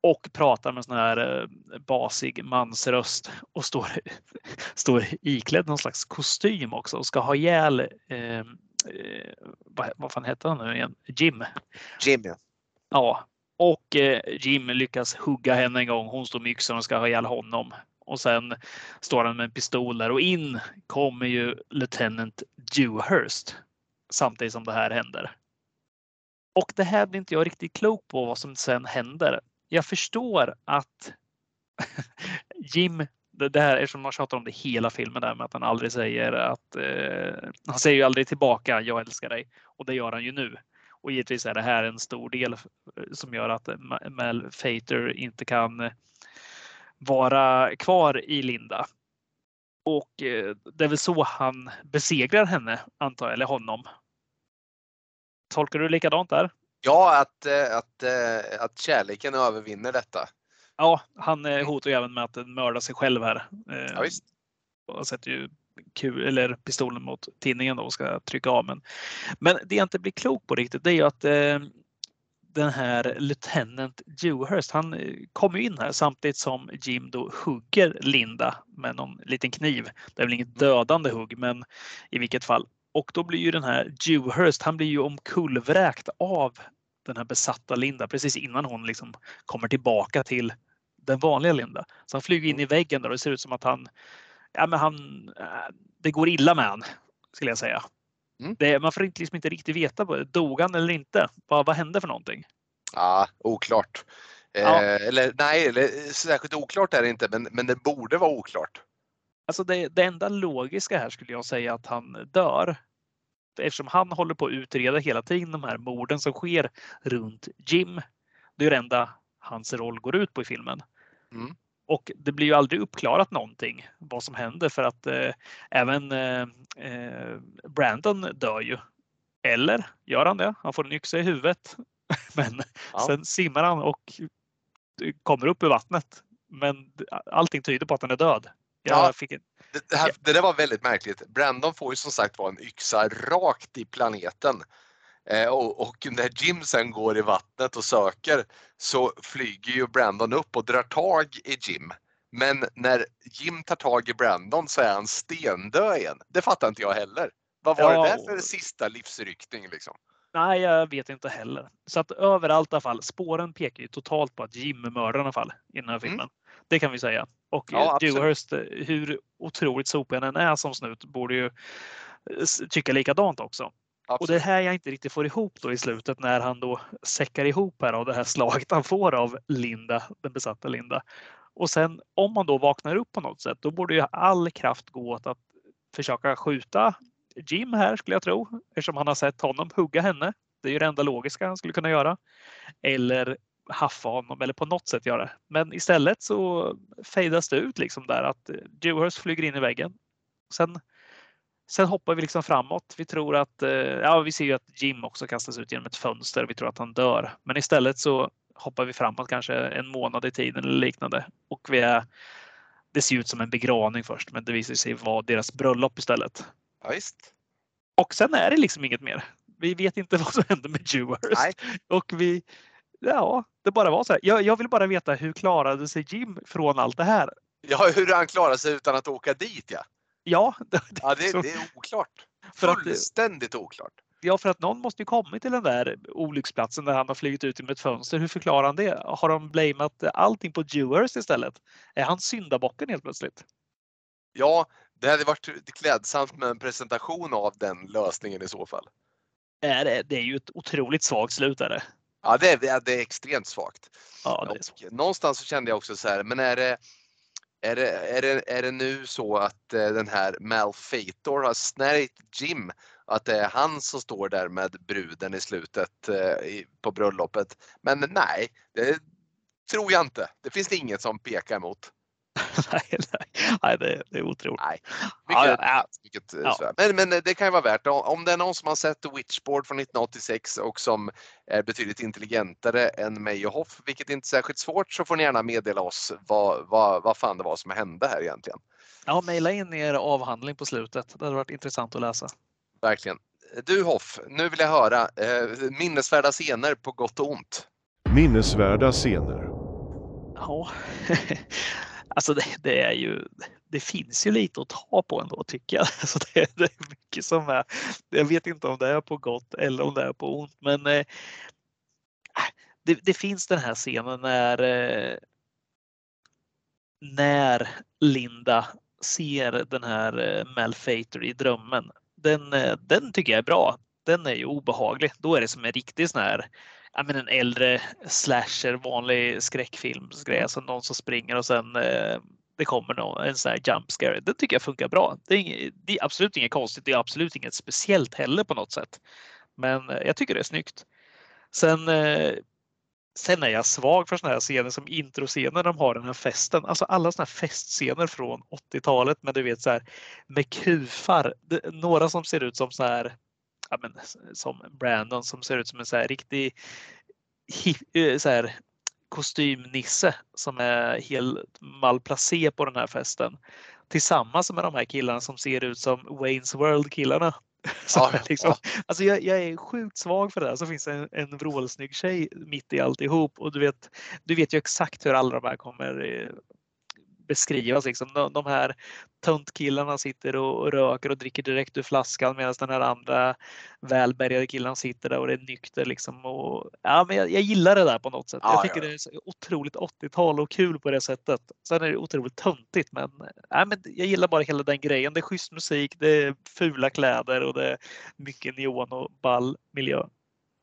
och pratar med sån här eh, basig mansröst och står, står iklädd någon slags kostym också och ska ha ihjäl eh, eh, vad, vad fan heter han nu igen? Jim. Jimmy. Ja, och eh, Jim lyckas hugga henne en gång. Hon står med yxan och ska ha ihjäl honom. Och sen står han med en pistol där och in kommer ju Lieutenant Dewhurst samtidigt som det här händer. Och det här blir inte jag riktigt klok på vad som sen händer. Jag förstår att Jim, det det här eftersom man tjatar om det hela filmen där med att han aldrig säger att eh, han säger ju aldrig tillbaka jag älskar dig och det gör han ju nu. Och givetvis är det här en stor del eh, som gör att Mel Mal Fater inte kan eh, vara kvar i Linda. Och eh, det är väl så han besegrar henne, antar jag, eller honom. Tolkar du likadant där? Ja, att, eh, att, eh, att kärleken övervinner detta. Ja, han hotar ju även med att mörda sig själv här. Ja, visst. och sätter ju kul, eller pistolen mot tinningen då och ska trycka av. Men, men det jag inte blir klok på riktigt det är ju att den här Lieutenant Dewhurst, han eh, kommer in här samtidigt som Jim då hugger Linda med någon liten kniv. Det är väl inget dödande hugg, men i vilket fall. Och då blir ju den här Dewhurst, han blir ju omkullvräkt av den här besatta Linda precis innan hon liksom kommer tillbaka till den vanliga Linda. Så han flyger in i väggen där och det ser ut som att han, ja men han, eh, det går illa med han skulle jag säga. Mm. Det, man får inte, liksom inte riktigt veta, dog han eller inte? Vad, vad hände för någonting? Ja, oklart. Eh, Ja. Eller nej, eller, särskilt oklart är det inte, men, men det borde vara oklart. Alltså det, det enda logiska här skulle jag säga att han dör. Eftersom han håller på att utreda hela tiden de här morden som sker runt Jim. Det är det enda hans roll går ut på i filmen. Mm. Och det blir ju aldrig uppklarat någonting vad som händer för att eh, även eh, eh, Brandon dör ju. Eller gör han det? Han får en yxa i huvudet. Men Ja. sen simmar han och kommer upp ur vattnet. Men allting tyder på att han är död. Jag Ja. fick en, Det, det, här, det där var väldigt märkligt. Brandon får ju som sagt vara en yxa rakt i planeten. Eh, och, och när Jim sen går i vattnet och söker så flyger ju Brandon upp och drar tag i Jim. Men när Jim tar tag i Brandon så är han stendöd igen. Det fattar inte jag heller. Vad var Ja, det där för sista livsryckning liksom? Nej, jag vet inte heller. Så att överallt i alla fall, spåren pekar ju totalt på att Jim mördar i alla fall i den här filmen. Det kan vi säga. Och Mm. Ja, absolut. Dewhurst, eh, hur otroligt sopig han än är som snut, borde ju eh, tycka likadant också. Och det Absolut. här jag inte riktigt får ihop då i slutet när han då säckar ihop här av det här slaget han får av Linda, den besatta Linda. Och sen om man då vaknar upp på något sätt, då borde ju all kraft gå åt att försöka skjuta Jim här skulle jag tro, eftersom han har sett honom hugga henne. Det är ju det enda logiska han skulle kunna göra. Eller haffa honom eller på något sätt göra. Men istället så fejdas det ut liksom där att Dewhurst flyger in i väggen. Sen, sen hoppar vi liksom framåt. Vi tror att, eh, ja vi ser ju att Jim också kastas ut genom ett fönster. Vi tror att han dör. Men istället så hoppar vi framåt kanske en månad i tiden eller liknande. Och vi är, det ser ut som en begravning först men det visar sig vara deras bröllop istället. Ja, visst. Och sen är det liksom inget mer. Vi vet inte vad som hände med. Nej. Och vi, ja, det bara var så här. Jag, jag vill bara veta hur klarade sig Jim från allt det här? Ja, hur han klarar sig utan att åka dit ja. Ja, det, Ja, det, det är oklart. För att- Fullständigt oklart. ja, för att någon måste ju kommit till den där olycksplatsen där han har flugit ut genom ett fönster. Hur förklarar han det? Har de blamat allting på Dewhurst istället? Är han syndabocken helt plötsligt? Ja, det hade varit klädsamt med en presentation av den lösningen i så fall. Är det, det är ju ett otroligt svagt slut. Är det? Ja, det är, det är extremt svagt. Ja, det är så. Och någonstans så kände jag också så här, men är det, är det, är det, är det nu så att eh, den här Malfator har snärjt Jim? Att det är han som står där med bruden i slutet eh, på bröllopet? Men nej, det tror jag inte. Det finns det inget som pekar emot. nej, nej, nej, det, det är otroligt. Nej. Mycket, ja, ja. mycket, eh, Ja. sådär. Men, men det kan ju vara värt om- om det är någon som har sett Witchboard från 1986 och som är betydligt intelligentare än mig och Hoff, vilket inte är särskilt svårt, så får ni gärna meddela oss vad, vad, vad fan det var som hände här egentligen. Ja, mejla in er avhandling på slutet. Det hade varit intressant att läsa. Verkligen. Du Hoff, nu vill jag höra eh, minnesvärda scener på gott och ont. Minnesvärda scener. Ja, alltså det, det är ju. Det finns ju lite att ta på ändå tycker jag. Alltså det, det är mycket som är. Jag vet inte om det är på gott eller om det är på ont, men. Eh, äh, det, det finns den här scenen när. Eh, när Linda ser den här eh, Malfator i drömmen. Den, eh, den tycker jag är bra. Den är ju obehaglig. Då är det som en riktig sån här ja, men en äldre slasher, vanlig skräckfilmsgrej. Alltså någon som springer och sen eh, det kommer någon, en sån här jump scare. Den tycker jag funkar bra. Det är, inget, det är absolut inget konstigt. Det är absolut inget speciellt heller på något sätt. Men eh, jag tycker det är snyggt. Sen, eh, sen är jag svag för såna här scener som introscener de har den här festen. Alltså alla såna här festscener från 80-talet. Men du vet så här med kufar. Det, några som ser ut som så här ja, men, som Brandon som ser ut som en så här riktig eh, så här, kostymnisse som är helt malplacé på den här festen. Tillsammans med de här killarna som ser ut som Wayne's World killarna. Ja, liksom, ja. alltså jag, jag är sjukt svag för det här. Så finns det en, en vrålsnygg tjej mitt i alltihop och du vet, du vet ju exakt hur alla de här kommer eh, beskrivas. Liksom. De, de här töntkillarna sitter och, och röker och dricker direkt ur flaskan medan den här andra välbärgade killen sitter där och är nykter. Liksom. Och, ja, men jag, jag gillar det där på något sätt. Ja, jag tycker ja. det är så otroligt 80-tal och kul på det sättet. Sen är det otroligt töntigt men, ja, men jag gillar bara hela den grejen. Det är schysst musik, det är fula kläder och det är mycket neon och ball miljö.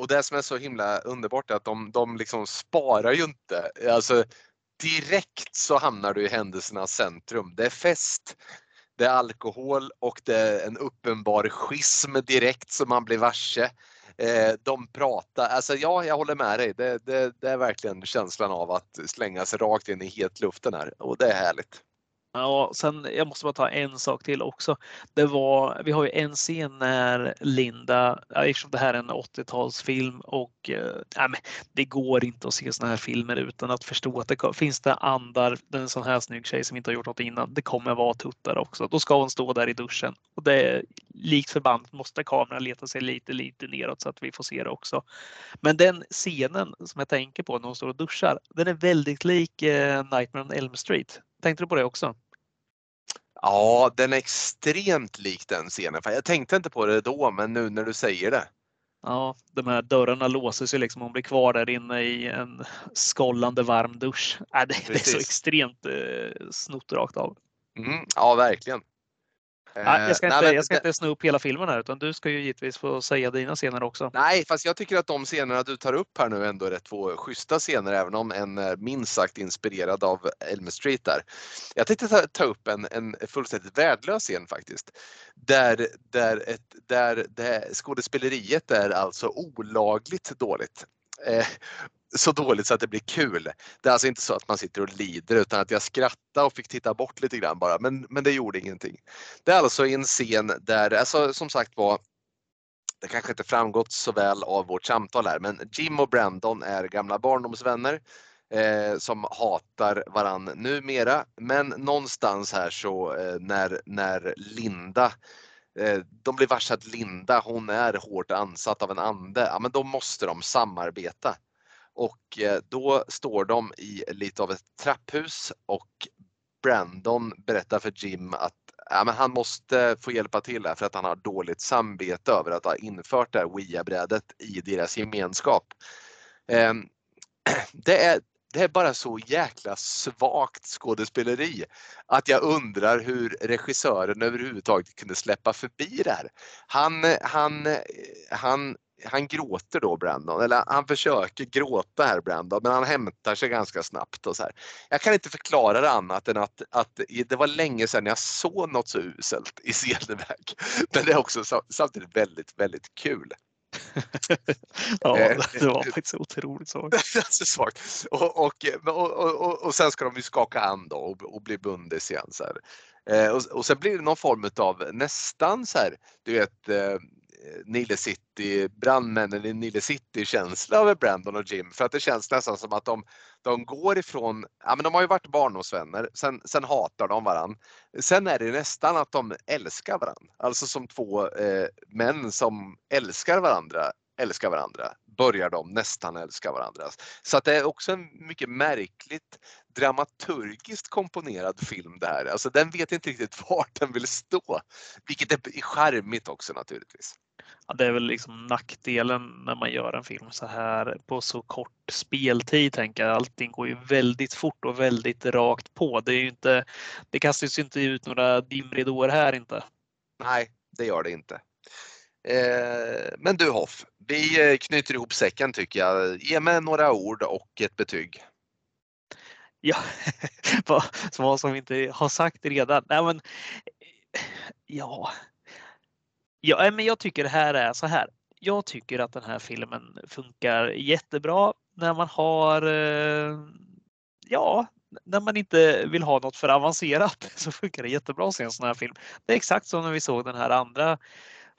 Och det som är så himla underbart är att de, de liksom sparar ju inte. Alltså, direkt så hamnar du i händelsernas centrum. Det är fest, det är alkohol och det är en uppenbar schism direkt som man blir varse. Eh, de pratar, alltså ja, jag håller med dig. Det, det, det är verkligen känslan av att slänga sig rakt in i hetluften här och det är härligt. Ja, sen jag måste bara ta en sak till också. Det var, vi har ju en scen när Linda, eftersom det här är en 80-talsfilm och äh, det går inte att se såna här filmer utan att förstå att det finns det andar, det är en sån här snygg tjej som inte har gjort något innan, det kommer vara tuttar också. Då ska hon stå där i duschen och det är likt förbannat måste kameran leta sig lite, lite neråt så att vi får se det också. Men den scenen som jag tänker på när hon står och duschar, den är väldigt lik eh, Nightmare on Elm Street. Tänkte du på det också? Ja, den är extremt lik den scenen. Jag tänkte inte på det då, men nu när du säger det. Ja, de här dörrarna låses ju liksom. Hon blir kvar där inne i en skållande varm dusch. Äh, det, det är så extremt eh, snott rakt av. Mm, ja, verkligen. Nej, jag ska, Eh, inte, nej, men jag ska inte sno upp hela filmen här utan du ska ju givetvis få säga dina scener också. Nej, fast jag tycker att de scenerna du tar upp här nu ändå är rätt två schyssta scener, även om en är minst sagt inspirerad av Elm Street där. Jag tänkte ta, ta upp en, en fullständigt värdelös scen faktiskt. Där, där, ett, där det, skådespeleriet är alltså olagligt dåligt. Eh, så dåligt så att det blir kul. Det är alltså inte så att man sitter och lider utan att jag skrattade och fick titta bort lite grann bara, men, men det gjorde ingenting. Det är alltså en scen där, alltså som sagt var, det kanske inte framgått så väl av vårt samtal här, men Jim och Brandon är gamla barndomsvänner eh, som hatar varann numera. Men någonstans här så eh, när, när Linda eh, de blir varse att Linda, hon är hårt ansatt av en ande. Ja, men då måste de samarbeta. Och eh, då står de i lite av ett trapphus och Brandon berättar för Jim att ja, men han måste få hjälpa till här för att han har dåligt samvete över att ha infört det här Wia-brädet i deras gemenskap. Ehm, det, är, det är bara så jäkla svagt skådespeleri att jag undrar hur regissören överhuvudtaget kunde släppa förbi det här. Han, han, eh, han han gråter då Brandon, eller han försöker gråta här Brandon, men han hämtar sig ganska snabbt. Och så här. Jag kan inte förklara det annat än att, att det var länge sedan jag såg något så uselt i Cederberg. Men det är också samtidigt väldigt, väldigt kul. ja, eh, det var faktiskt otroligt svagt. Och, och, och, och, och sen ska de ju skaka hand då och, och bli bundis igen. Så här. Eh, och, och sen blir det någon form av nästan så här, du vet Eh, Nile City, brandmännen i Nile City-känsla över Brandon och Jim. För att det känns nästan som att de, de går ifrån, ja men de har ju varit barndomsvänner, sen, sen hatar de varann. Sen är det nästan att de älskar varann. Alltså som två eh, män som älskar varandra, älskar varandra, börjar de nästan älska varandra. Så att det är också en mycket märkligt dramaturgiskt komponerad film det här. Alltså den vet inte riktigt vart den vill stå. Vilket är charmigt också naturligtvis. Ja, det är väl liksom nackdelen när man gör en film så här på så kort speltid. Tänker jag. Allting går ju väldigt fort och väldigt rakt på. Det, är inte, det kastas ju inte ut några dimridåer här inte. Nej, det gör det inte. Eh, men du Hoff, vi eh, knyter ihop säcken tycker jag. Ge mig några ord och ett betyg. Ja, vad som vi inte har sagt redan. Nej, men, ja, Ja, eh, men jag tycker det här är så här. Jag tycker att den här filmen funkar jättebra när man har, ja, när man inte vill ha något för avancerat så funkar det jättebra att se en sån här film. Det är exakt som när vi såg den här andra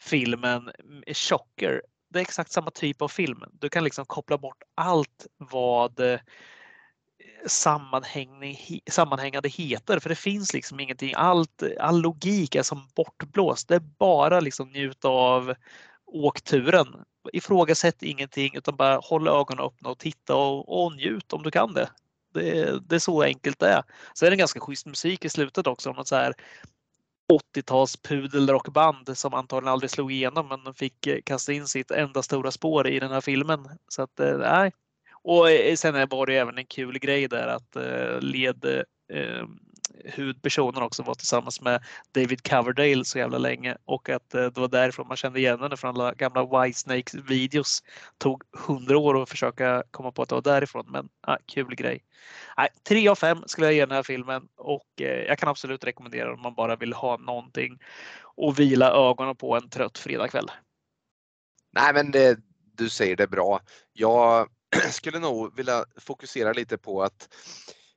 filmen Chocker. Det är exakt samma typ av film. Du kan liksom koppla bort allt vad eh, sammanhängande heter för det finns liksom ingenting. Allt, all logik är som bortblåst. Det är bara liksom njuta av åkturen. Ifrågasätt ingenting utan bara håll ögonen öppna och titta och, och njut om du kan det. det. Det är så enkelt det är. Sen är det ganska schysst musik i slutet också. Man så här 80-tals pudelrockband som antagligen aldrig slog igenom men fick eh, kasta in sitt enda stora spår i den här filmen. Så att eh, nej, och eh, sen var det även en kul grej där att led huvudpersonen också var tillsammans med David Coverdale så jävla länge och att eh, det var därifrån man kände igen henne från alla gamla Whitesnake videos. Tog hundra år att försöka komma på att det var därifrån men ah, kul grej. Nej, 3 av 5 skulle jag ge den här filmen och eh, jag kan absolut rekommendera om man bara vill ha någonting och vila ögonen på en trött fredagkväll. Nej men det, du säger det bra. Jag skulle nog vilja fokusera lite på att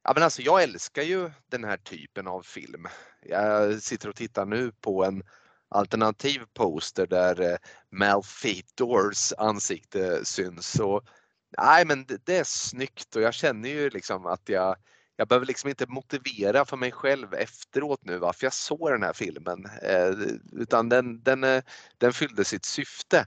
Ja, men alltså jag älskar ju den här typen av film. Jag sitter och tittar nu på en alternativ poster där eh, Malfeators ansikte syns. Och, nej, men det, det, är snyggt och jag känner ju liksom att jag, jag behöver liksom inte motivera för mig själv efteråt nu varför jag såg den här filmen. Eh, utan den, den, eh, den fyllde sitt syfte.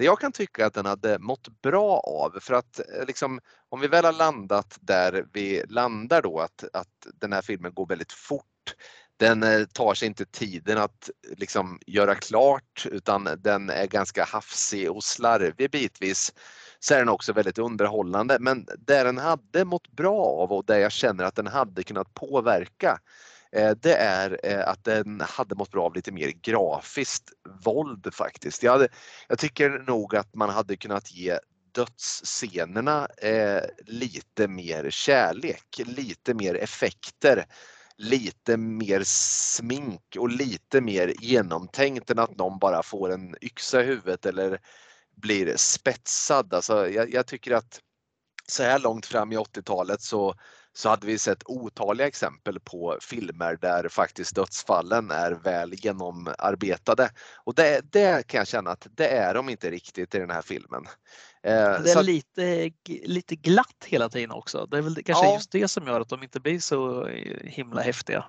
Det jag kan tycka att den hade mått bra av för att eh, liksom, om vi väl har landat där vi landar då att, att den här filmen går väldigt fort. Den eh, tar sig inte tiden att eh, liksom göra klart utan den är ganska hafsig och slarvig bitvis. Så är den också väldigt underhållande men där den hade mått bra av och där jag känner att den hade kunnat påverka Eh, det är eh, att den hade mått bra av lite mer grafiskt våld faktiskt. Jag, hade, jag tycker nog att man hade kunnat ge dödsscenerna eh, lite mer kärlek, lite mer effekter, lite mer smink och lite mer genomtänkt än att någon bara får en yxa i huvudet eller blir spetsad. Alltså, jag, jag tycker att så här långt fram i 80-talet så så hade vi sett otaliga exempel på filmer där faktiskt dödsfallen är väl genomarbetade. Och det, det kan jag känna att det är de inte riktigt i den här filmen. Eh, det är så... lite, lite glatt hela tiden också. Det är väl kanske ja. just det som gör att de inte blir så himla häftiga.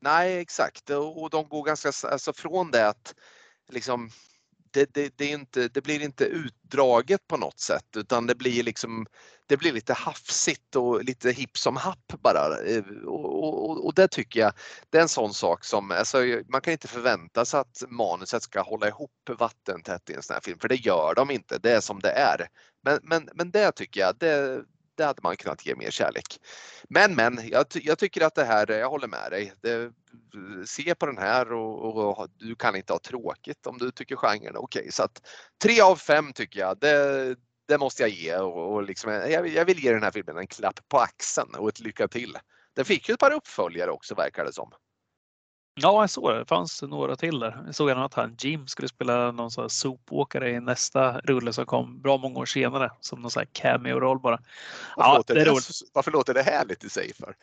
Nej exakt och de går ganska alltså från det att liksom det, det, det, är inte, det blir inte utdraget på något sätt utan det blir liksom det blir lite hafsigt och lite hipp som happ bara. Eh, och, och, och det tycker jag, det är en sån sak som, alltså, man kan inte förvänta sig att manuset ska hålla ihop vattentätt i en sån här film, för det gör de inte, det är som det är. Men, men, men det tycker jag, det, det hade man kunnat ge mer kärlek. Men men, jag, jag tycker att det här, jag håller med dig. Det, se på den här och, och, du kan inte ha tråkigt om du tycker genren är okej. Okay. Så att 3 av 5 tycker jag, det, det måste jag ge och, och liksom, jag, jag, vill ge den här filmen en klapp på axeln och ett lycka till. Den fick ju ett par uppföljare också verkar det som. Ja, jag såg det. Det fanns några till där. Jag såg att han Jim skulle spela någon sån här sopåkare i nästa rulle som kom bra många år senare som någon sån här cameo-roll bara. Varför, ja, låter det, det varför låter det härligt i sig för?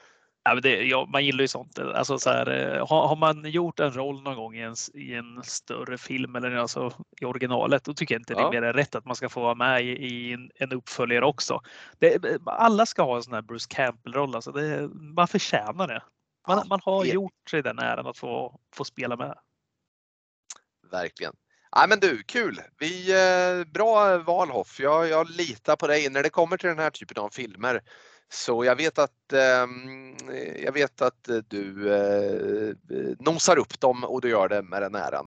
Ja, det, ja, man gillar ju sånt. Alltså, så här, eh, har, har, man gjort en roll någon gång i en, i en större film eller alltså, i originalet, då tycker jag inte ja. det är mer rätt att man ska få vara med i, i en, en, uppföljare också. Det, alla ska ha en sån här Bruce Campbell-roll. Alltså det, man förtjänar det. Man, man har det... gjort sig den äran att få, få spela med. Verkligen. Ja, men du, kul! Vi, eh, bra val Hoff. Jag, jag litar på dig när det kommer till den här typen av filmer. Så jag vet att, eh, jag vet att du eh, nosar upp dem och du gör det med den äran.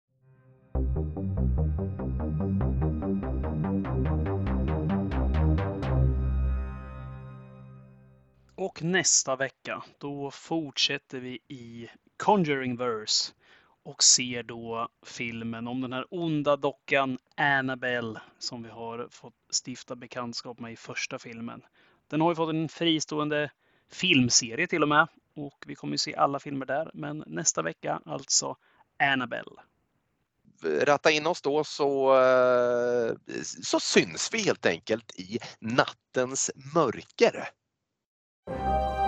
Och nästa vecka, då fortsätter vi i Conjuring Verse och ser då filmen om den här onda dockan Annabelle som vi har fått stifta bekantskap med i första filmen. Den har ju fått en fristående filmserie till och med och vi kommer ju se alla filmer där. Men nästa vecka alltså Annabelle. Ratta in oss då så, eh, så syns vi helt enkelt i nattens mörker. you